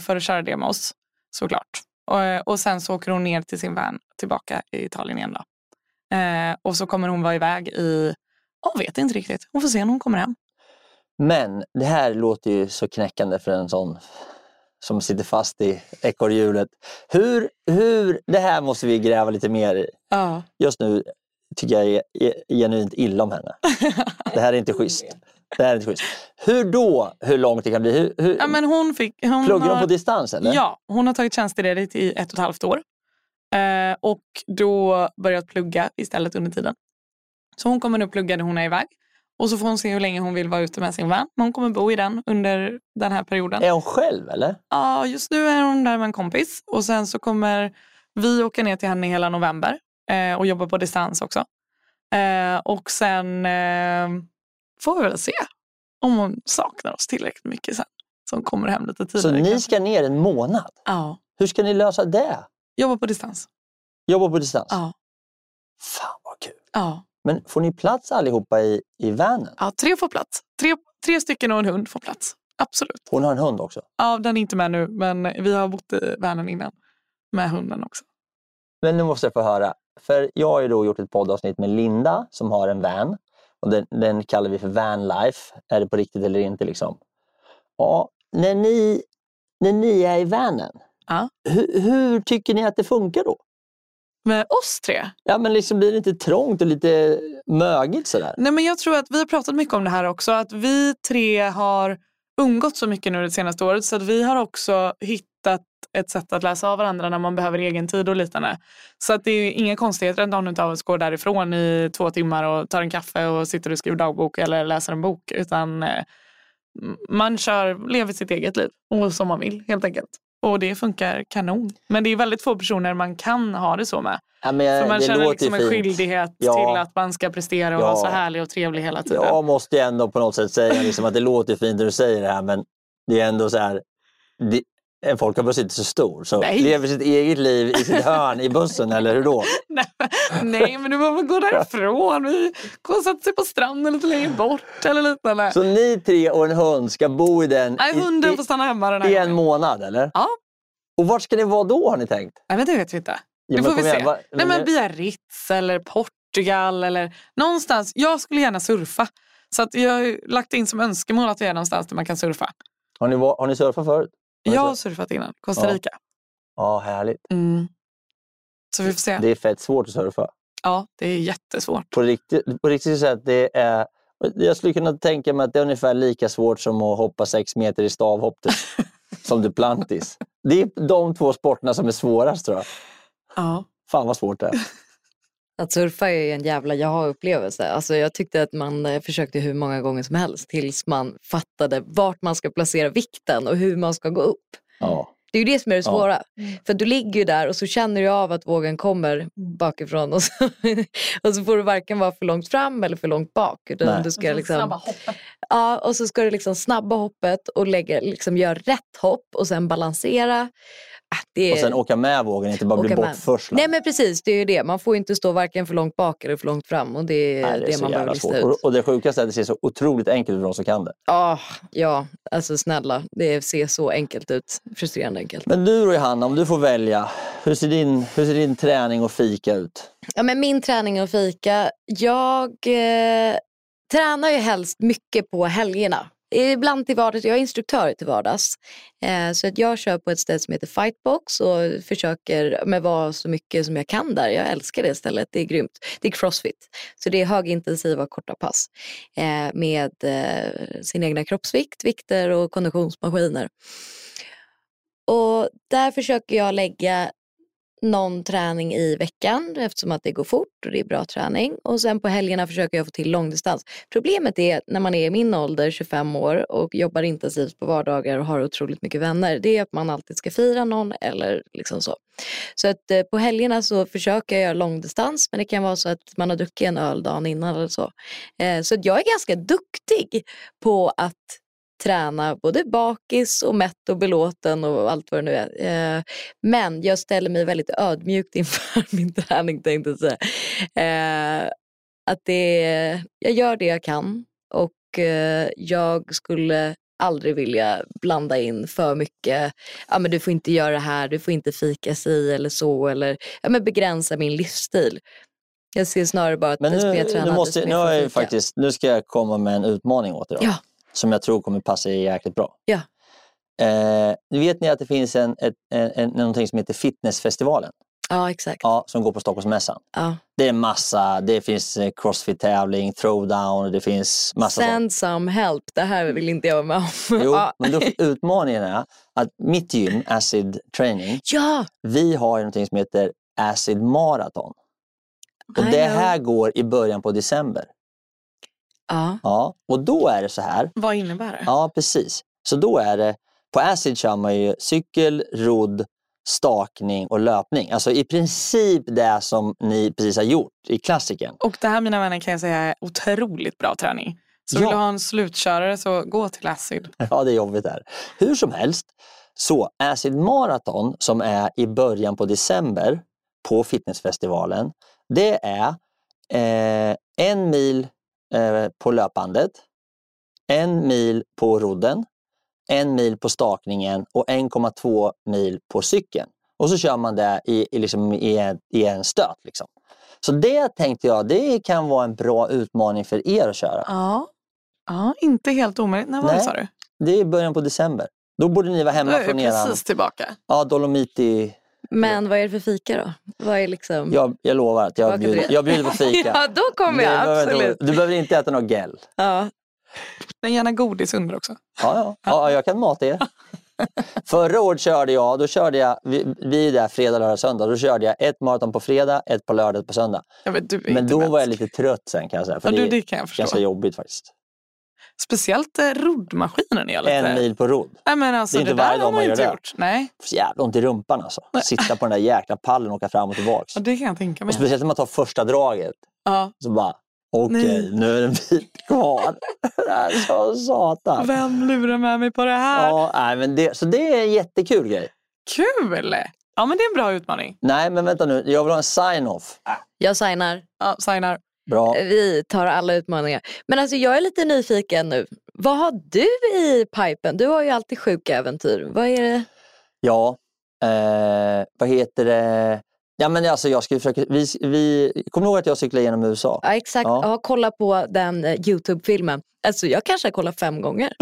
Speaker 5: för att köra oss såklart. Och, eh, och sen så åker hon ner till sin vän tillbaka i Italien igen. Då. Eh, och så kommer hon vara iväg i, jag vet inte riktigt, hon får se när hon kommer hem.
Speaker 1: Men det här låter ju så knäckande för en sån som sitter fast i ekorrhjulet. Hur, hur, det här måste vi gräva lite mer i.
Speaker 5: Ja.
Speaker 1: Just nu tycker jag är, är genuint illa om henne. <laughs> Det här är inte schysst. Det här är inte schysst. Hur då? Hur långt det kan bli? Hur, hur,
Speaker 5: Ja, men hon fick, hon
Speaker 1: pluggar hon
Speaker 5: har-
Speaker 1: på distans eller?
Speaker 5: Ja, hon har tagit tjänstledigt i ett och ett halvt år. Eh, och då börjat plugga istället under tiden. Så hon kommer nu plugga när hon är iväg. Och så får hon se hur länge hon vill vara ute med sin vän. Men hon kommer bo i den under den här perioden.
Speaker 1: Är hon själv eller?
Speaker 5: Ja, just nu är hon där med en kompis. Och sen så kommer vi åka ner till henne hela november. Eh, och jobba på distans också. Eh, och sen eh, får vi väl se om hon saknar oss tillräckligt mycket sen. Så hon kommer hem lite
Speaker 1: Så
Speaker 5: tidigare.
Speaker 1: ni
Speaker 5: kanske.
Speaker 1: ska ner en månad?
Speaker 5: Ja,
Speaker 1: Hur ska ni lösa det?
Speaker 5: jobba på distans.
Speaker 1: Jobba på distans?
Speaker 5: Ja.
Speaker 1: Fan vad kul.
Speaker 5: Ja.
Speaker 1: Men får ni plats allihopa i, i vanen?
Speaker 5: Ja, tre får plats. Tre, tre stycken och en hund får plats. Absolut.
Speaker 1: Hon har en hund också.
Speaker 5: Ja, den är inte med nu, men vi har bott i vanen innan. Med hunden också.
Speaker 1: Men nu måste jag få höra. För jag har ju då gjort ett poddavsnitt med Linda som har en van. Och den, den kallar vi för vanlife. Är det på riktigt eller inte liksom? Ja, när ni, när ni är i vanen.
Speaker 5: Ja.
Speaker 1: Hur, hur tycker ni att det funkar då?
Speaker 5: Med oss tre?
Speaker 1: Ja, men liksom blir det inte trångt och lite mögigt sådär?
Speaker 5: Nej, men jag tror att vi har pratat mycket om det här också. Att vi tre har umgått så mycket nu det senaste året. Så att vi har också hittat ett sätt att läsa av varandra när man behöver egen tid och liknande. Så att det är inga konstigheter att någon av oss går därifrån i två timmar och tar en kaffe och sitter och skriver dagbok eller läser en bok. Utan eh, man kör, lever sitt eget liv och som man vill helt enkelt. Och det funkar kanon. Men det är väldigt få personer man kan ha det så med.
Speaker 1: Ja, men
Speaker 5: För man känner liksom en
Speaker 1: fint.
Speaker 5: skyldighet
Speaker 1: Ja.
Speaker 5: till att man ska prestera och
Speaker 1: Ja.
Speaker 5: vara så härlig och trevlig hela tiden.
Speaker 1: Jag måste ju ändå på något sätt säga liksom att det låter fint när du säger det här men det är ändå så här. Det, en folkabbuss är inte så stor så
Speaker 5: Nej.
Speaker 1: lever sitt eget liv i sitt hörn i bussen eller hur då? <laughs>
Speaker 5: Nej, men du behöver gå därifrån. Vi går och sätter sig på stranden lite längre bort eller liknande.
Speaker 1: Så ni tre och en hund ska bo i den
Speaker 5: Nej, hunden
Speaker 1: i,
Speaker 5: får stanna hemma den här
Speaker 1: i en
Speaker 5: gången.
Speaker 1: månad eller?
Speaker 5: Ja.
Speaker 1: Och vart ska ni vara då har ni tänkt?
Speaker 5: Nej, men det vet vi inte.
Speaker 1: Ja,
Speaker 5: det får vi se.
Speaker 1: vad-
Speaker 5: Nej, men Biarritz eller Portugal eller någonstans. Jag skulle gärna surfa. Så att jag har lagt in som önskemål att vi är någonstans där man kan surfa.
Speaker 1: Har ni, har ni surfat förut?
Speaker 5: Jag har
Speaker 1: surfat?
Speaker 5: innan. Costa. Rica.
Speaker 1: Ja, härligt.
Speaker 5: Mm. Så vi får se.
Speaker 1: Det är fett svårt att surfa.
Speaker 5: Ja, det är jättesvårt.
Speaker 1: På riktigt, på riktigt så att det är jag skulle kunna tänka mig att det är ungefär lika svårt som att hoppa sex meter i stavhopp <laughs> som Duplantis. Det är de två sporterna som är svårast tror jag.
Speaker 5: Ja.
Speaker 1: Fan vad svårt det är. <laughs>
Speaker 6: Att surfa är en jävla jaha-upplevelse. Alltså jag tyckte att man eh, försökte hur många gånger som helst tills man fattade vart man ska placera vikten och hur man ska gå upp.
Speaker 1: Ja.
Speaker 6: Det är ju det som är det
Speaker 1: Ja.
Speaker 6: svåra. För du ligger ju där och så känner du av att vågen kommer bakifrån och så, <laughs> och så får du varken vara för långt fram eller för långt bak. Utan
Speaker 1: Nej.
Speaker 6: du ska liksom,
Speaker 5: Snabba hoppen.
Speaker 6: ja, och så ska du liksom snabba hoppet och lägga, liksom göra rätt hopp och sen balansera. Ah, det
Speaker 1: Och
Speaker 6: är-
Speaker 1: sen åka med vågen, inte bara bli bortförslad.
Speaker 6: Nej men precis, det är ju det. Man får inte stå varken för långt bak eller för långt fram. Och det är
Speaker 1: Nej,
Speaker 6: det,
Speaker 1: så
Speaker 6: man behöver lista ut.
Speaker 1: Och, och det sjukaste är att det ser så otroligt enkelt ut för de som kan det.
Speaker 6: Ah, ja, alltså snälla. Det ser så enkelt ut. Frustrerande enkelt.
Speaker 1: Men du då Johanna, om du får välja. Hur ser din, hur ser din träning och fika ut?
Speaker 6: Ja, men min träning och fika. Jag eh, tränar ju helst mycket på helgerna. Ibland till vardags. Jag är instruktör till vardags. Eh, så att jag kör på ett ställe som heter Fightbox och försöker med vara så mycket som jag kan där. Jag älskar det stället. Det är grymt. Det är crossfit. Så det är högintensiva korta pass eh, med eh, sin egna kroppsvikt, vikter och konditionsmaskiner. Och där försöker jag lägga någon träning i veckan eftersom att det går fort och det är bra träning. Och sen på helgerna försöker jag få till långdistans. Problemet är när man är i min ålder, 25 år och jobbar intensivt på vardagar och har otroligt mycket vänner. Det är att man alltid ska fira någon eller liksom så. Så att eh, på helgerna så försöker jag göra långdistans men det kan vara så att man har druckit en öl dagen innan eller så. Eh, så att jag är ganska duktig på att träna både bakis och mätt och belåten och allt vad det nu är. Eh, men jag ställer mig väldigt ödmjukt <laughs> inför min träning tänkte jag säga. Eh, att det, jag gör det jag kan och eh, jag skulle aldrig vilja blanda in för mycket. Ja, men du får inte göra det här, du får inte fika si eller så eller ja, men begränsa min livsstil. Jag ser snarare bara att
Speaker 1: Men
Speaker 6: desto mer
Speaker 1: nu,
Speaker 6: jag tränar,
Speaker 1: nu, måste,
Speaker 6: desto
Speaker 1: nu,
Speaker 6: mer får
Speaker 1: jag faktiskt, nu ska jag komma med en utmaning åt då,
Speaker 6: Ja.
Speaker 1: Som jag tror kommer passa er jäkligt bra.
Speaker 6: Ja.
Speaker 1: Eh, nu vet ni att det finns en, ett, en, en, någonting som heter Fitnessfestivalen.
Speaker 6: Ja, exakt.
Speaker 1: Ja, som går på Stockholmsmässan.
Speaker 6: Ja.
Speaker 1: Det är massa, det finns eh, crossfit-tävling, throwdown, det finns massa sånt.
Speaker 6: Send some help, det här vill inte jag vara med om.
Speaker 1: Jo, <laughs>
Speaker 6: ja.
Speaker 1: men då, utmaningen är att mitt gym, Acid Training,
Speaker 6: ja,
Speaker 1: vi har någonting som heter Acid Marathon. Och det här går i början på december.
Speaker 6: Ja.
Speaker 1: Ja, och då är det så här.
Speaker 5: Vad innebär det?
Speaker 1: Ja, precis. Så då är det, på Acid kör man ju cykel, rodd, stakning och löpning. Alltså i princip det som ni precis har gjort i klassiken.
Speaker 5: Och det här mina vänner kan jag säga är otroligt bra träning. Så vill
Speaker 1: Ja.
Speaker 5: du ha en slutkörare så gå till Acid. <laughs>
Speaker 1: Ja, det är jobbigt där. Hur som helst, så Acid Marathon som är i början på december på fitnessfestivalen, det är eh, en mil eh, på löpbandet, en mil på rodden, en mil på stakningen och 1,2 mil på cykeln. Och så kör man det i, i, liksom, i, en, i en stöt. Liksom. Så det tänkte jag, det kan vara en bra utmaning för er att köra.
Speaker 5: Ja. ja, inte helt omöjligt. När var det sa du?
Speaker 1: Det är i början på december. Då borde ni vara
Speaker 5: Då
Speaker 1: hemma
Speaker 5: är vi
Speaker 1: från eran...
Speaker 5: precis tillbaka.
Speaker 1: Ja, Dolomiti.
Speaker 6: Men vad är det för fika då? Vad är liksom...
Speaker 1: Jag, jag lovar att jag
Speaker 6: du-
Speaker 1: jag bjuder på fika. <laughs>
Speaker 6: ja, då kommer jag
Speaker 1: behöver
Speaker 6: absolut.
Speaker 1: inte- Du behöver inte äta något gel.
Speaker 6: Ja.
Speaker 5: Men gärna godis under också.
Speaker 1: Ja, ja. ja, jag kan mata er. <laughs> Förra året körde jag, då körde jag, vi, vi är där fredag, lördag, söndag. Då körde jag ett maraton på fredag, ett på lördag, ett på söndag.
Speaker 5: Du är
Speaker 1: Men
Speaker 5: inte
Speaker 1: då var jag lite trött sen kan jag säga. För
Speaker 5: Ja,
Speaker 1: det
Speaker 5: du,
Speaker 1: är
Speaker 5: det kan jag förstå.
Speaker 1: ganska jobbigt faktiskt.
Speaker 5: Speciellt eh, roddmaskinen är jag lite...
Speaker 1: En mil på rodd.
Speaker 5: Nej, men alltså,
Speaker 1: Det är
Speaker 5: det,
Speaker 1: inte varje
Speaker 5: där
Speaker 1: dag
Speaker 5: har
Speaker 1: man
Speaker 5: man
Speaker 1: gör
Speaker 5: inte
Speaker 1: det.
Speaker 5: gjort. Nej,
Speaker 1: Så jävla ont i rumpan alltså. Sitta på den där jäkla pallen och åka fram och tillbaks.
Speaker 5: ja, det kan jag tänka
Speaker 1: Och
Speaker 5: mig.
Speaker 1: speciellt när man tar första draget.
Speaker 5: Ja.
Speaker 1: Så bara, okej,
Speaker 5: Nej.
Speaker 1: nu är det en bit kvar. <laughs> det är så satan.
Speaker 5: Vem lurar med mig på det här?
Speaker 1: Ja, nej, men det, så det är en jättekul grej.
Speaker 5: Kul! Ja, men det är en bra utmaning.
Speaker 1: Nej, men vänta nu. Jag vill ha en sign-off.
Speaker 6: Jag signar.
Speaker 5: Ja, signar.
Speaker 1: Bra.
Speaker 6: Vi tar alla utmaningar. Men alltså jag är lite nyfiken nu. Vad har du i pipen? Du har ju alltid sjuka äventyr. Vad är det?
Speaker 1: Ja, eh, vad heter det? Ja, men alltså jag ska försöka, vi, vi, kommer du ihåg att jag cyklade genom USA?
Speaker 6: Ja exakt,
Speaker 1: Ja.
Speaker 6: ja. kolla på den eh, Youtube-filmen. Alltså jag kanske har kollat fem gånger.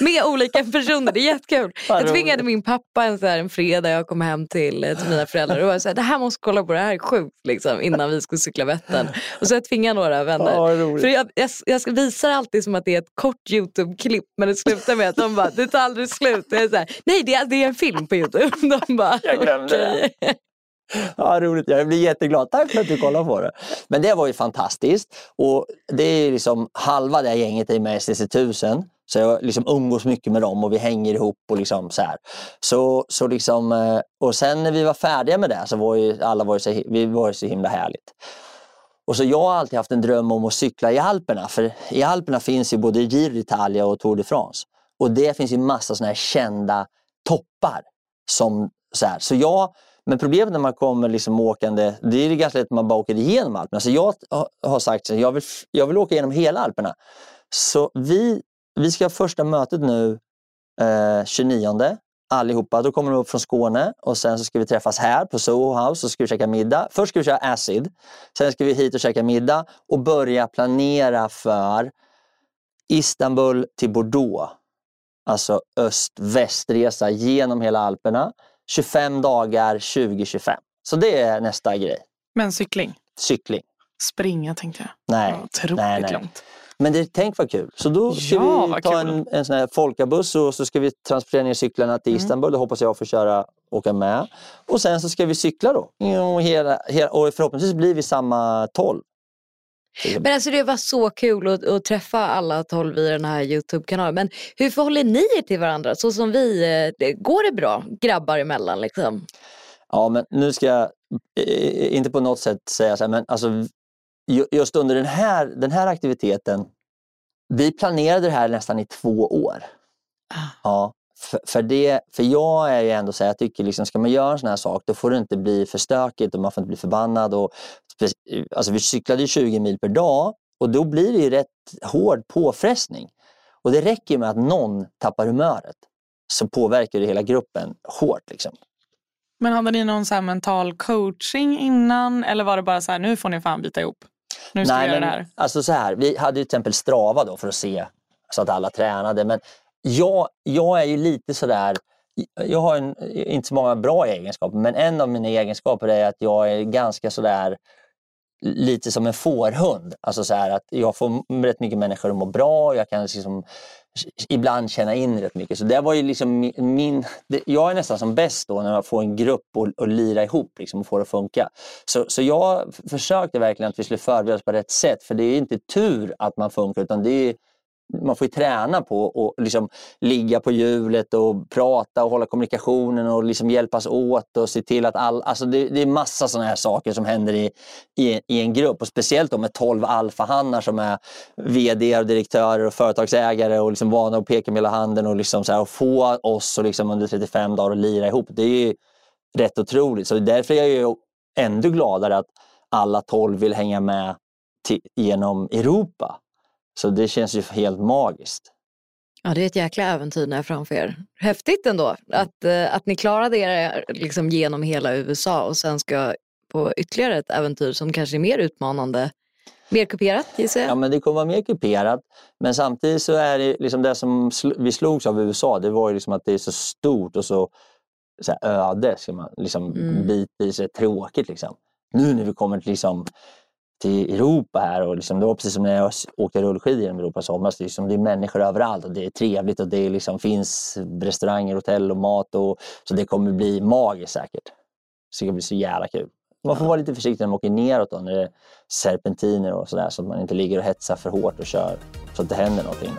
Speaker 6: Med olika personer, det är jättekul. <laughs> Jag tvingade min pappa en, så här, en fredag jag kom hem till, eh, till mina föräldrar och var så här, det här måste kolla på, det här är sjukt liksom, innan vi skulle cykla Vättern. Och så jag tvingade några vänner.
Speaker 1: Ja.
Speaker 6: För jag, jag, jag visar alltid som att det är ett kort Youtube-klipp men det slutar med att de bara, det tar aldrig slut. Jag är så här, Nej det är, det är en film på Youtube. <laughs> De bara,
Speaker 1: Jag glömde det. <laughs> Ja, roligt. Jag blir jätteglad. Tack för att du kollar på det. Men det var ju fantastiskt. Och det är liksom halva det här gänget är med i STC1000. Så jag liksom umgås mycket med dem och vi hänger ihop och liksom så här. Så, så liksom, eh, och sen när vi var färdiga med det så var ju alla var ju så, vi var ju så himla härligt. Och så jag har alltid haft en dröm om att cykla i Alperna. För i Alperna finns ju både Giro d'Italia och Tour de France. Och det finns ju massa såna här kända toppar. Som, så, här. så jag, men problemet när man kommer liksom åkande, det är ju ganska lätt att man bara åker igenom Alperna. Så jag har- har sagt att jag vill, jag vill åka igenom hela Alperna. Så vi, vi ska ha första mötet nu eh, 29 allihopa. Då kommer de upp från Skåne och sen så ska vi träffas här på Soho House och ska vi käka middag. Först ska vi köra Acid, sen ska vi hit och käka middag och börja planera för Istanbul till Bordeaux. Alltså öst-västresa genom hela Alperna. 25 dagar 2025. Så det är nästa grej.
Speaker 5: Men cykling.
Speaker 1: Cykling.
Speaker 5: Springa tänkte jag.
Speaker 1: Nej,
Speaker 5: Otroligt
Speaker 1: nej, nej.
Speaker 5: långt.
Speaker 1: Men det, tänk vad kul. Så då ska
Speaker 5: Ja,
Speaker 1: vi ta en, en sån här folkabuss och så ska vi transportera ner cyklarna till
Speaker 5: Mm.
Speaker 1: Istanbul. Då hoppas jag få köra, åka med. Och sen så ska vi cykla då. Och, hela, hela, och förhoppningsvis blir vi samma 12.
Speaker 6: Men alltså det var så kul att, att träffa alla tolv i den här Youtube-kanalen. Men hur förhåller ni er till varandra? Så som vi, eh, det- går det bra grabbar emellan liksom?
Speaker 1: Ja, men nu ska jag eh, inte på något sätt säga så här, men alltså, ju- just under den här, den här aktiviteten, vi planerade det här nästan i två år. Ja, för, för, det, för jag är ju ändå så här, jag tycker liksom, ska man göra en sån här sak då får det inte bli för stökigt och man får inte bli förbannad. Och, alltså, vi cyklade ju 20 mil per dag och då blir det ju rätt hård påfrestning. Och det räcker med att någon tappar humöret så påverkar det hela gruppen hårt. Liksom.
Speaker 5: Men hade ni någon så här mental coaching innan eller var det bara så här nu får ni fan bita ihop? Nu ska vi göra det här.
Speaker 1: Alltså så här, vi hade ju till exempel Strava då för att se så att alla tränade. Men jag, jag är ju lite sådär, jag har en, inte så många bra egenskaper, men en av mina egenskaper är att jag är ganska sådär lite som en fårhund. Alltså så här att jag får rätt mycket människor att må bra. Jag kan liksom ibland känna in rätt mycket. Så det var ju liksom min, min det, jag är nästan som bäst då när jag får en grupp och, och lira ihop liksom, och får det att funka. Så, så jag försökte verkligen att vi skulle förbereda oss på rätt sätt. För det är inte tur att man funkar utan det är man får ju träna på att liksom ligga på hjulet och prata och hålla kommunikationen och liksom hjälpas åt och se till att all, alltså det, det är massa sådana här saker som händer i, i, i en grupp och speciellt då med 12 alfahannar som är vd och direktörer och företagsägare och liksom vana att peka med hela handen och, liksom så här, och få oss och liksom under 35 dagar att lira ihop. Det är ju rätt otroligt. Så därför är jag ju ännu gladare att alla 12 vill hänga med till, genom Europa. Så det känns ju helt magiskt.
Speaker 6: Ja, det är ett jäkla äventyr när framför er. Häftigt ändå att, eh, att ni klarade er liksom genom hela USA och sen ska på ytterligare ett äventyr som kanske är mer utmanande. Mer kuperat gissar jag.
Speaker 1: Ja, men det kommer vara mer kuperat. Men samtidigt så är det liksom det som vi slogs av i USA, det var ju liksom att det är så stort och så, så här öde, ska man, liksom
Speaker 6: Mm.
Speaker 1: bitvis är tråkigt. Liksom. Nu när vi kommer till, liksom, till Europa här och liksom, det var precis som när jag åkte rullskidor genom Europa i somras. Det är, liksom, det är människor överallt och det är trevligt och det är liksom, finns restauranger, hotell och mat. Och, så det kommer bli magiskt säkert. Så det ska bli så jävla kul. Man får vara lite försiktig när man åker neråt då, när det är serpentiner och sådär så att man inte ligger och hetsar för hårt och kör så att det händer någonting.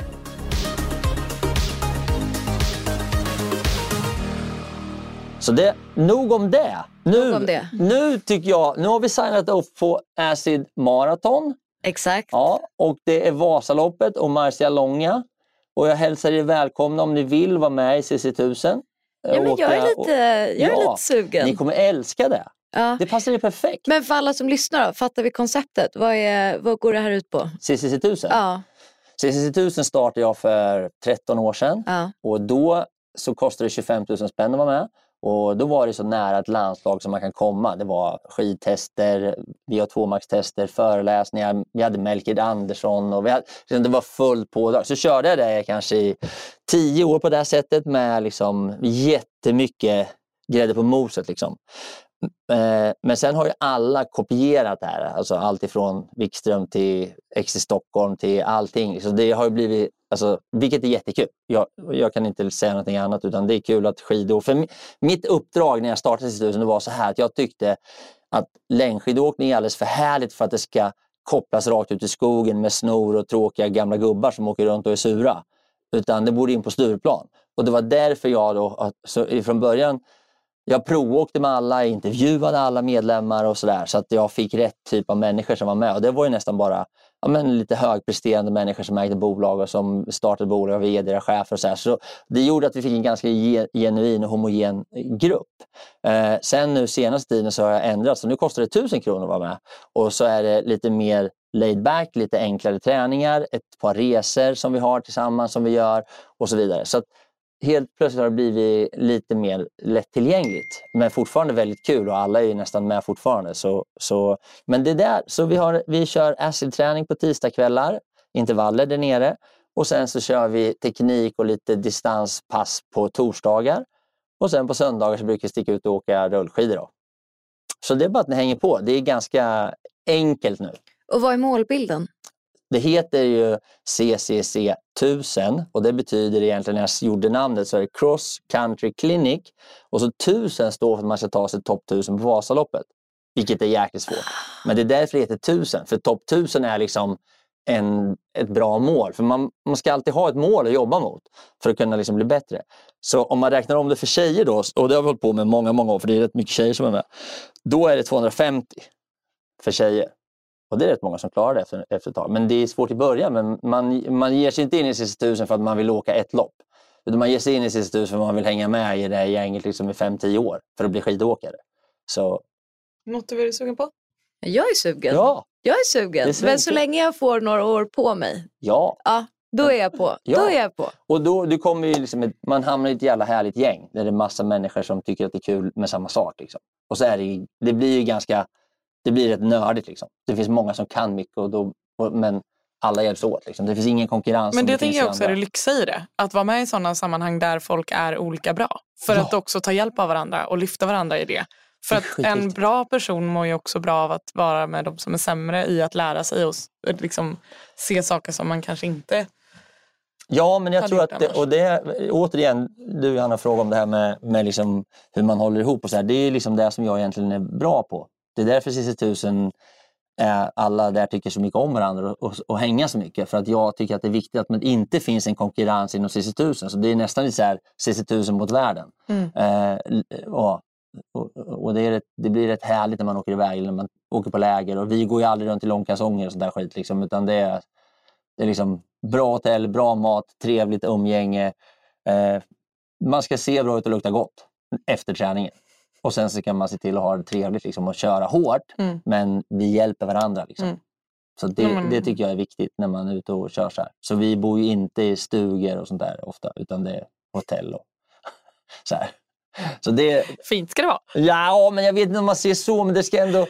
Speaker 1: Så det, nog om det. Nu,
Speaker 6: Nog om det.
Speaker 1: nu tycker jag, nu har vi signat upp på Acid Marathon.
Speaker 6: Exakt.
Speaker 1: Ja, och det är Vasaloppet och Marcialonga. Och jag hälsar er välkomna om ni vill vara med i CC1000.
Speaker 6: Ja, men jag är lite, jag är
Speaker 1: Ja,
Speaker 6: lite sugen.
Speaker 1: Ni kommer älska det.
Speaker 6: Ja.
Speaker 1: Det passar ju perfekt.
Speaker 6: Men för alla som lyssnar då, fattar vi konceptet? Vad, är, vad går det här ut på?
Speaker 1: CCC1000.
Speaker 6: Ja,
Speaker 1: CCC1000 startade jag för 13 år sedan.
Speaker 6: ja.
Speaker 1: Och då så kostade det 25 000 spänn att vara med. Och då var det så nära ett landslag som man kan komma. Det var skidtester, VO2 Max-tester, föreläsningar. Vi hade Melker Andersson och vi hade, liksom det var fullt pådrag. Så körde jag det kanske i tio år på det här sättet med liksom jättemycket grädde på moset. Liksom. Eh, men sen har ju alla kopierat det här. Alltså allt ifrån Wikström till X i Stockholm till allting. Så det har ju blivit, alltså, vilket är jättekul. Jag, jag kan inte säga någonting annat utan det är kul att skidor... För mitt uppdrag när jag startade Instituten var så här att jag tyckte att längdskidåkning är alldeles för härligt för att det ska kopplas rakt ut i skogen med snor och tråkiga gamla gubbar som åker runt och är sura. Utan det borde in på Stureplan. Och det var därför jag då, så från början jag provåkte med alla, intervjuade alla medlemmar och sådär så att jag fick rätt typ av människor som var med. Och det var ju nästan bara ja, men lite högpresterande människor som ägde bolag och som startade bolag, vd, chefer och så här. Så det gjorde att vi fick en ganska genuin och homogen grupp. Eh, sen nu senaste tiden så har jag ändrat så nu kostar det 1000 kronor att vara med. Och så är det lite mer laid back, lite enklare träningar, ett par resor som vi har tillsammans som vi gör och så vidare. Så att helt plötsligt har det blivit lite mer lättillgängligt. Men fortfarande väldigt kul och alla är ju nästan med fortfarande. Så, så, men det där, så vi, har, vi kör acid-träning på tisdagskvällar, intervaller där nere. Och sen så kör vi teknik och lite distanspass på torsdagar. Och sen på söndagar så brukar vi sticka ut och åka rullskidor. Då. Så det är bara att ni hänger på. Det är ganska enkelt nu.
Speaker 6: Och vad är målbilden?
Speaker 1: Det heter ju CCC 1000 och det betyder egentligen, när jag gjorde namnet, så är det Cross Country Clinic. Och så 1000 står för att man ska ta sig topp 1000 på Vasaloppet. Vilket är jäkligt svårt. Men det är därför det heter 1000. För topp 1000 är liksom en, ett bra mål. För man, man ska alltid ha ett mål att jobba mot för att kunna liksom bli bättre. Så om man räknar om det för tjejer då, och det har vi hållit på med många, många år, för det är rätt mycket tjejer som är med. Då är det 250 för tjejer. Och det är rätt många som klarar det efter, efter ett tag. Men det är svårt i början. Men man, man ger sig inte in i sista tusen för att man vill åka ett lopp. Utan man ger sig in i sista tusen för att man vill hänga med i det här gänget liksom i 5-10 år för att bli skidåkare. Så
Speaker 5: Något du är sugen på?
Speaker 6: Jag är sugen.
Speaker 1: ja,
Speaker 6: Jag är sugen.
Speaker 1: Det är
Speaker 6: Men så länge jag får några år på mig,
Speaker 1: ja.
Speaker 6: ja, då är jag på.
Speaker 1: Ja.
Speaker 6: Då är jag på.
Speaker 1: Och då, du kommer ju liksom ett, man hamnar i ett jävla härligt gäng där det är massa människor som tycker att det är kul med samma sak. Liksom. Och så är det, det blir ju ganska, det blir rätt nördigt. Liksom. Det finns många som kan mycket, och då, och, men alla hjälps åt. Liksom. Det finns ingen konkurrens.
Speaker 5: Men det tänker jag också är
Speaker 1: andra.
Speaker 5: det lyxa i det. Att vara med i sådana sammanhang där folk är olika bra. För
Speaker 1: Ja.
Speaker 5: att också ta hjälp av varandra och lyfta varandra i det. För
Speaker 1: är
Speaker 5: att en bra person mår ju också bra av att vara med de som är sämre i att lära sig och liksom se saker som man kanske inte...
Speaker 1: Ja, men jag tror att det, och det, återigen, du Johanna frågade om det här med, med liksom hur man håller ihop och så här. Det är liksom det som jag egentligen är bra på. Det är därför 1000 är alla där tycker så mycket om varandra och, och, och hänga så mycket. För att jag tycker att det är viktigt att det inte finns en konkurrens inom CC 1000. Så det är nästan lite så här CC 1000 mot världen.
Speaker 5: Mm.
Speaker 1: Eh, l- och och, det, rätt, det blir rätt härligt när man åker iväg, eller när man åker på läger. Och vi går ju aldrig runt i långkalsonger och sånt där skit. Liksom, utan det är, det är liksom bra hotell, bra mat, trevligt umgänge. Eh, man ska se bra ut och lukta gott efter träningen. Och sen så kan man se till att ha det trevligt liksom, och köra hårt.
Speaker 5: Mm.
Speaker 1: Men vi hjälper varandra. Liksom.
Speaker 5: Mm.
Speaker 1: Så det,
Speaker 5: men-
Speaker 1: det tycker jag är viktigt när man är ute och kör så här. Så vi bor ju inte i stugor och sånt där ofta, utan det är hotell och <laughs> så här. Så det,
Speaker 5: Fint ska det vara.
Speaker 1: Ja, men jag vet inte om man ser så, men det ska ändå...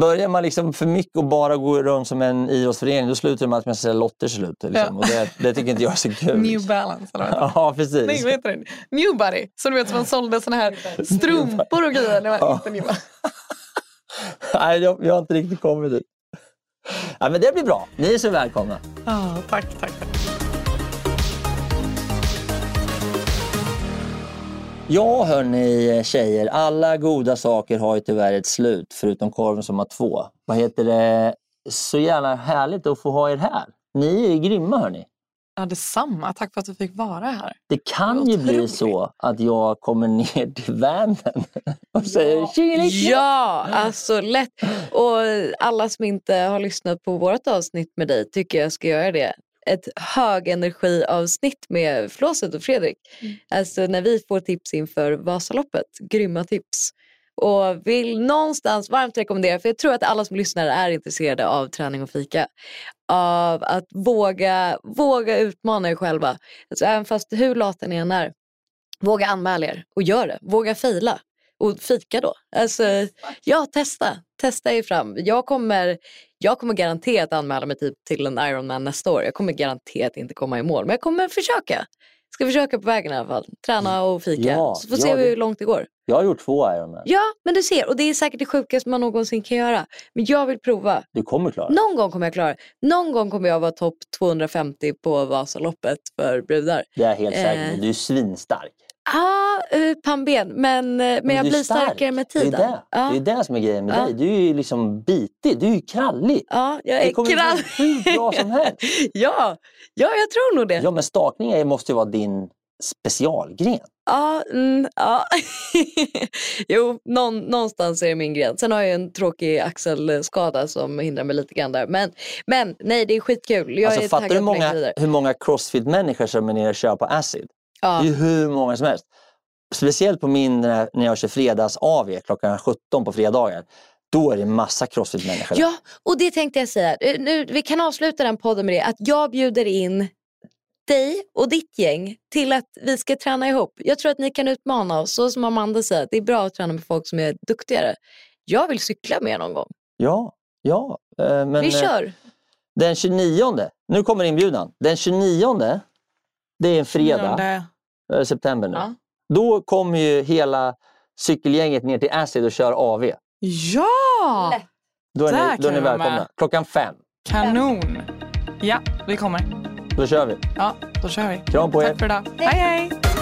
Speaker 1: Börjar man liksom för mycket och bara gå runt som en idrottsförening, då slutar med att man säljer lotter slut. Liksom.
Speaker 5: Ja.
Speaker 1: Och det, det tycker inte jag är så <laughs> kul.
Speaker 5: New balance eller vad?
Speaker 1: Ja, precis.
Speaker 5: Nej, vad heter det? Newbody. Så du vet som man sålde såna här <laughs> strumpor och grejer. Var
Speaker 1: Ja.
Speaker 5: inte. <laughs>
Speaker 1: Nej, jag, jag har inte riktigt kommit dit. Ja, men det blir bra. Ni är så välkomna.
Speaker 5: Ja, tack, tack, tack.
Speaker 1: Ja, hörni tjejer. Alla goda saker har ju tyvärr ett slut, förutom korven som har två. Vad heter det? Så jävla härligt att få ha er här. Ni är ju grymma, hörni.
Speaker 5: Ja, detsamma. Tack för att du fick vara här.
Speaker 1: Det kan ju bli så att jag kommer ner till vanen <laughs> och säger tjingeling.
Speaker 6: Ja, alltså lätt. Och alla som inte har lyssnat på vårt avsnitt med dig tycker jag ska göra det. Ett högenergiavsnitt med Flåset och Fredrik. Alltså när vi får tips inför Vasaloppet. Grymma tips. Och vill någonstans varmt rekommendera, för jag tror att alla som lyssnar är intresserade av träning och fika. Av att våga, våga utmana er själva. Alltså även fast hur lata ni än är. Våga anmäla er och gör det. Våga fejla. Och fika då. Alltså, ja, testa. Testa er fram. Jag kommer, jag kommer garanterat anmäla mig typ till en Ironman nästa år. Jag kommer garanterat inte komma i mål, men jag kommer försöka. Ska försöka på vägen i alla fall. Träna och fika.
Speaker 1: Ja,
Speaker 6: så får
Speaker 1: ja,
Speaker 6: se
Speaker 1: det-
Speaker 6: hur långt det går.
Speaker 1: Jag har gjort två Ironman.
Speaker 6: Ja, men du ser. Och det är säkert det sjukaste man någonsin kan göra. Men jag vill prova.
Speaker 1: Du kommer klara det.
Speaker 6: Någon gång kommer jag klara det. Någon gång kommer jag vara topp 250 på Vasaloppet för brudar.
Speaker 1: Det är jag helt säker
Speaker 6: Eh.
Speaker 1: Du är svinstark.
Speaker 6: Ja, uh, pannben. Men, eh, men, jag
Speaker 1: du är
Speaker 6: blir
Speaker 1: stark.
Speaker 6: starkare med
Speaker 1: Det är
Speaker 6: tiden.
Speaker 1: det.
Speaker 6: Ja.
Speaker 1: det är det som är grejen med
Speaker 6: Ja.
Speaker 1: dig. Du är ju liksom bitig. Du är ju krallig.
Speaker 6: Ja, jag
Speaker 1: Det
Speaker 6: är
Speaker 1: kommer
Speaker 6: krall.
Speaker 1: bli hur bra som helst. <laughs>
Speaker 6: ja, ja, jag tror nog det.
Speaker 1: Ja, men stakning måste ju vara din specialgren.
Speaker 6: Ja, mm, ja. <laughs> jo, någon, någonstans är det min gren. Sen har jag en tråkig axelskada som hindrar mig lite grann där. Men, men nej, det är skitkul. Jag
Speaker 1: Alltså,
Speaker 6: är
Speaker 1: fattar du många, hur många crossfit-människor som är nere och kör på acid?
Speaker 6: Ja.
Speaker 1: Det är ju hur många som helst. Speciellt på min, när när jag kör fredags-AV klockan 17 på fredagar. Då är det massa crossfit-människor.
Speaker 6: ja, och det tänkte jag säga. Eh, Nu, vi kan avsluta den podden med det. Att jag bjuder in dig och ditt gäng till att vi ska träna ihop. Jag tror att ni kan utmana oss. Så som Amanda säger, det är bra att träna med folk som är duktigare. Jag vill cykla med er någon gång.
Speaker 1: Ja, ja. eh, Men,
Speaker 6: vi
Speaker 1: eh,
Speaker 6: kör.
Speaker 1: Den 29, nu kommer inbjudan. Den 29, det är en fredag, september nu.
Speaker 5: Ja.
Speaker 1: Då kommer ju hela cykelgänget ner till Acid och kör AV.
Speaker 5: Ja!
Speaker 1: Då är
Speaker 5: Där
Speaker 1: ni, då är ni välkomna.
Speaker 5: med.
Speaker 1: Klockan fem.
Speaker 5: Kanon. Ja, vi kommer.
Speaker 1: Då kör vi.
Speaker 5: Ja, då kör vi.
Speaker 1: Kram på er.
Speaker 5: Tack för idag. hej. hej.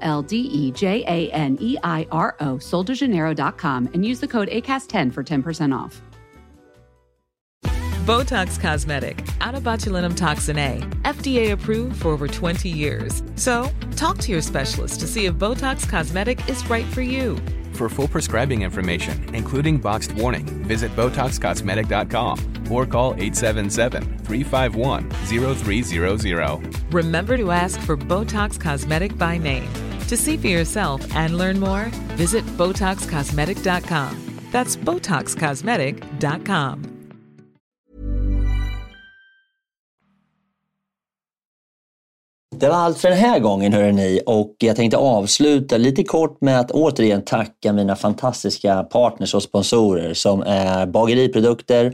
Speaker 2: L D E J A N E I R O, soldejaneiro.com, and use the code ACAST10 for 10% off.
Speaker 3: Botox Cosmetic, out of botulinum toxin A, FDA approved for over 20 years. So, talk to your specialist to see if Botox Cosmetic is right for you.
Speaker 8: For full prescribing information, including boxed warning, visit BotoxCosmetic.com or call 877-351-0300.
Speaker 3: Remember to ask for Botox Cosmetic by name. To see for yourself and learn more, visit BotoxCosmetic.com. That's BotoxCosmetic.com.
Speaker 1: Det var allt för den här gången hörni och jag tänkte avsluta lite kort med att återigen tacka mina fantastiska partners och sponsorer som är Bageriprodukter,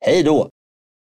Speaker 1: Hej då!